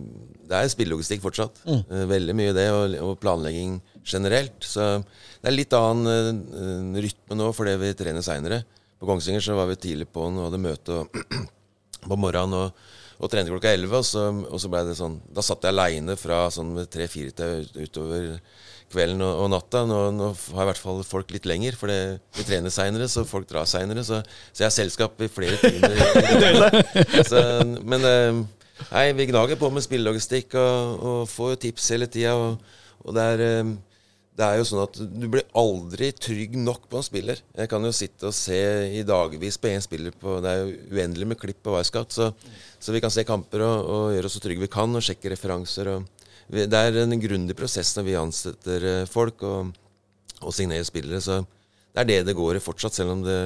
Det er spillelogistikk fortsatt. Mm. Veldig mye det, og, og planlegging generelt. Så det er litt annen uh, rytme nå fordi vi trener seinere. På Kongsvinger så var vi tidlig på'n og hadde møte [CLEARS THROAT] på morgenen og, og trente klokka elleve. Og så, og så ble det sånn Da satt jeg aleine fra sånn tre-fire til utover kvelden og, og natta. Nå, nå har i hvert fall folk litt lenger, for det- vi trener seinere, så folk drar seinere. Så, så jeg har selskap i flere timer. [LAUGHS] i døgnet. så, men eh, nei, vi gnager på med spillelogistikk og, og får tips hele tida. Og, og det er eh, det er jo sånn at du blir aldri trygg nok på en spiller. Jeg kan jo sitte og se i dagevis på én spiller på Det er jo uendelig med klipp på Wisecout, så, så vi kan se kamper og, og gjøre oss så trygge vi kan og sjekke referanser. Og det er en grundig prosess når vi ansetter eh, folk og, og signerer spillere. Så det er det det går i fortsatt, selv om det,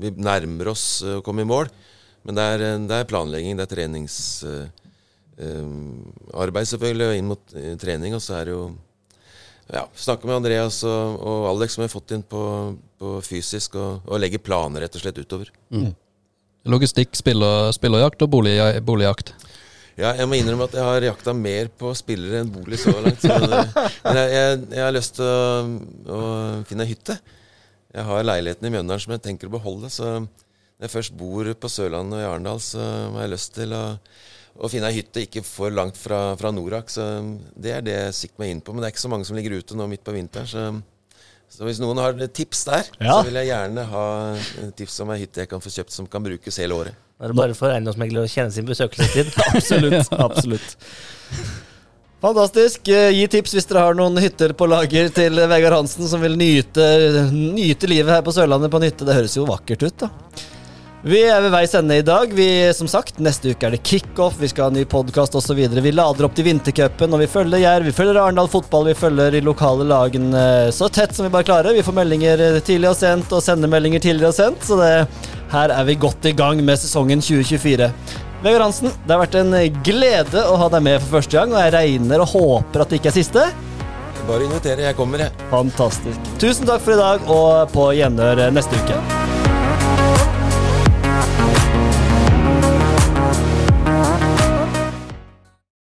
vi nærmer oss eh, å komme i mål. Men det er, eh, det er planlegging, det er treningsarbeid selvfølgelig, og inn mot trening. Og så er det jo ja, snakke med Andreas og, og Alex som vi har fått inn på, på fysisk, og, og legge planer rett og slett utover. Logistikk, spiller, spillerjakt og boligjakt. Ja, jeg må innrømme at jeg har jakta mer på spillere enn bolig så langt. Så men jeg, jeg, jeg har lyst til å, å finne ei hytte. Jeg har leiligheten i Mjøndalen som jeg tenker å beholde. Så når jeg først bor på Sørlandet og i Arendal, så har jeg lyst til å, å finne ei hytte ikke for langt fra, fra Norak. Så det er det jeg sikter meg inn på. Men det er ikke så mange som ligger ute nå midt på vinteren. Så, Så hvis noen har tips der, Ja. så vil jeg gjerne ha tips om ei hytte jeg kan få kjøpt som kan brukes hele året. Da er det bare for eiendomsmegler å kjenne sin besøkelsestid. [LAUGHS] Absolutt. absolutt. Fantastisk. Eh, Gi tips hvis dere har noen hytter på lager til Vegard Hansen som vil nyte, nyte livet her på Sørlandet på en hytte. Det høres jo vakkert ut, da. Vi er ved veis ende i dag. Vi, som sagt, Neste uke er det kickoff, vi skal ha en ny podkast osv. Vi lader opp til vintercupen, og vi følger Jerv, vi følger Arendal fotball, vi følger de lokale lagene så tett som vi bare klarer. Vi får meldinger eh, tidlig og sent, og sender meldinger tidligere og sent, så det, her er vi godt i gang med sesongen 2024. Vegard Hansen, det har vært en glede å ha deg med for første gang, og jeg regner og håper at det ikke er siste. Bare invitere, jeg kommer, jeg. Fantastisk. Tusen takk for i dag, og på gjenhør neste uke.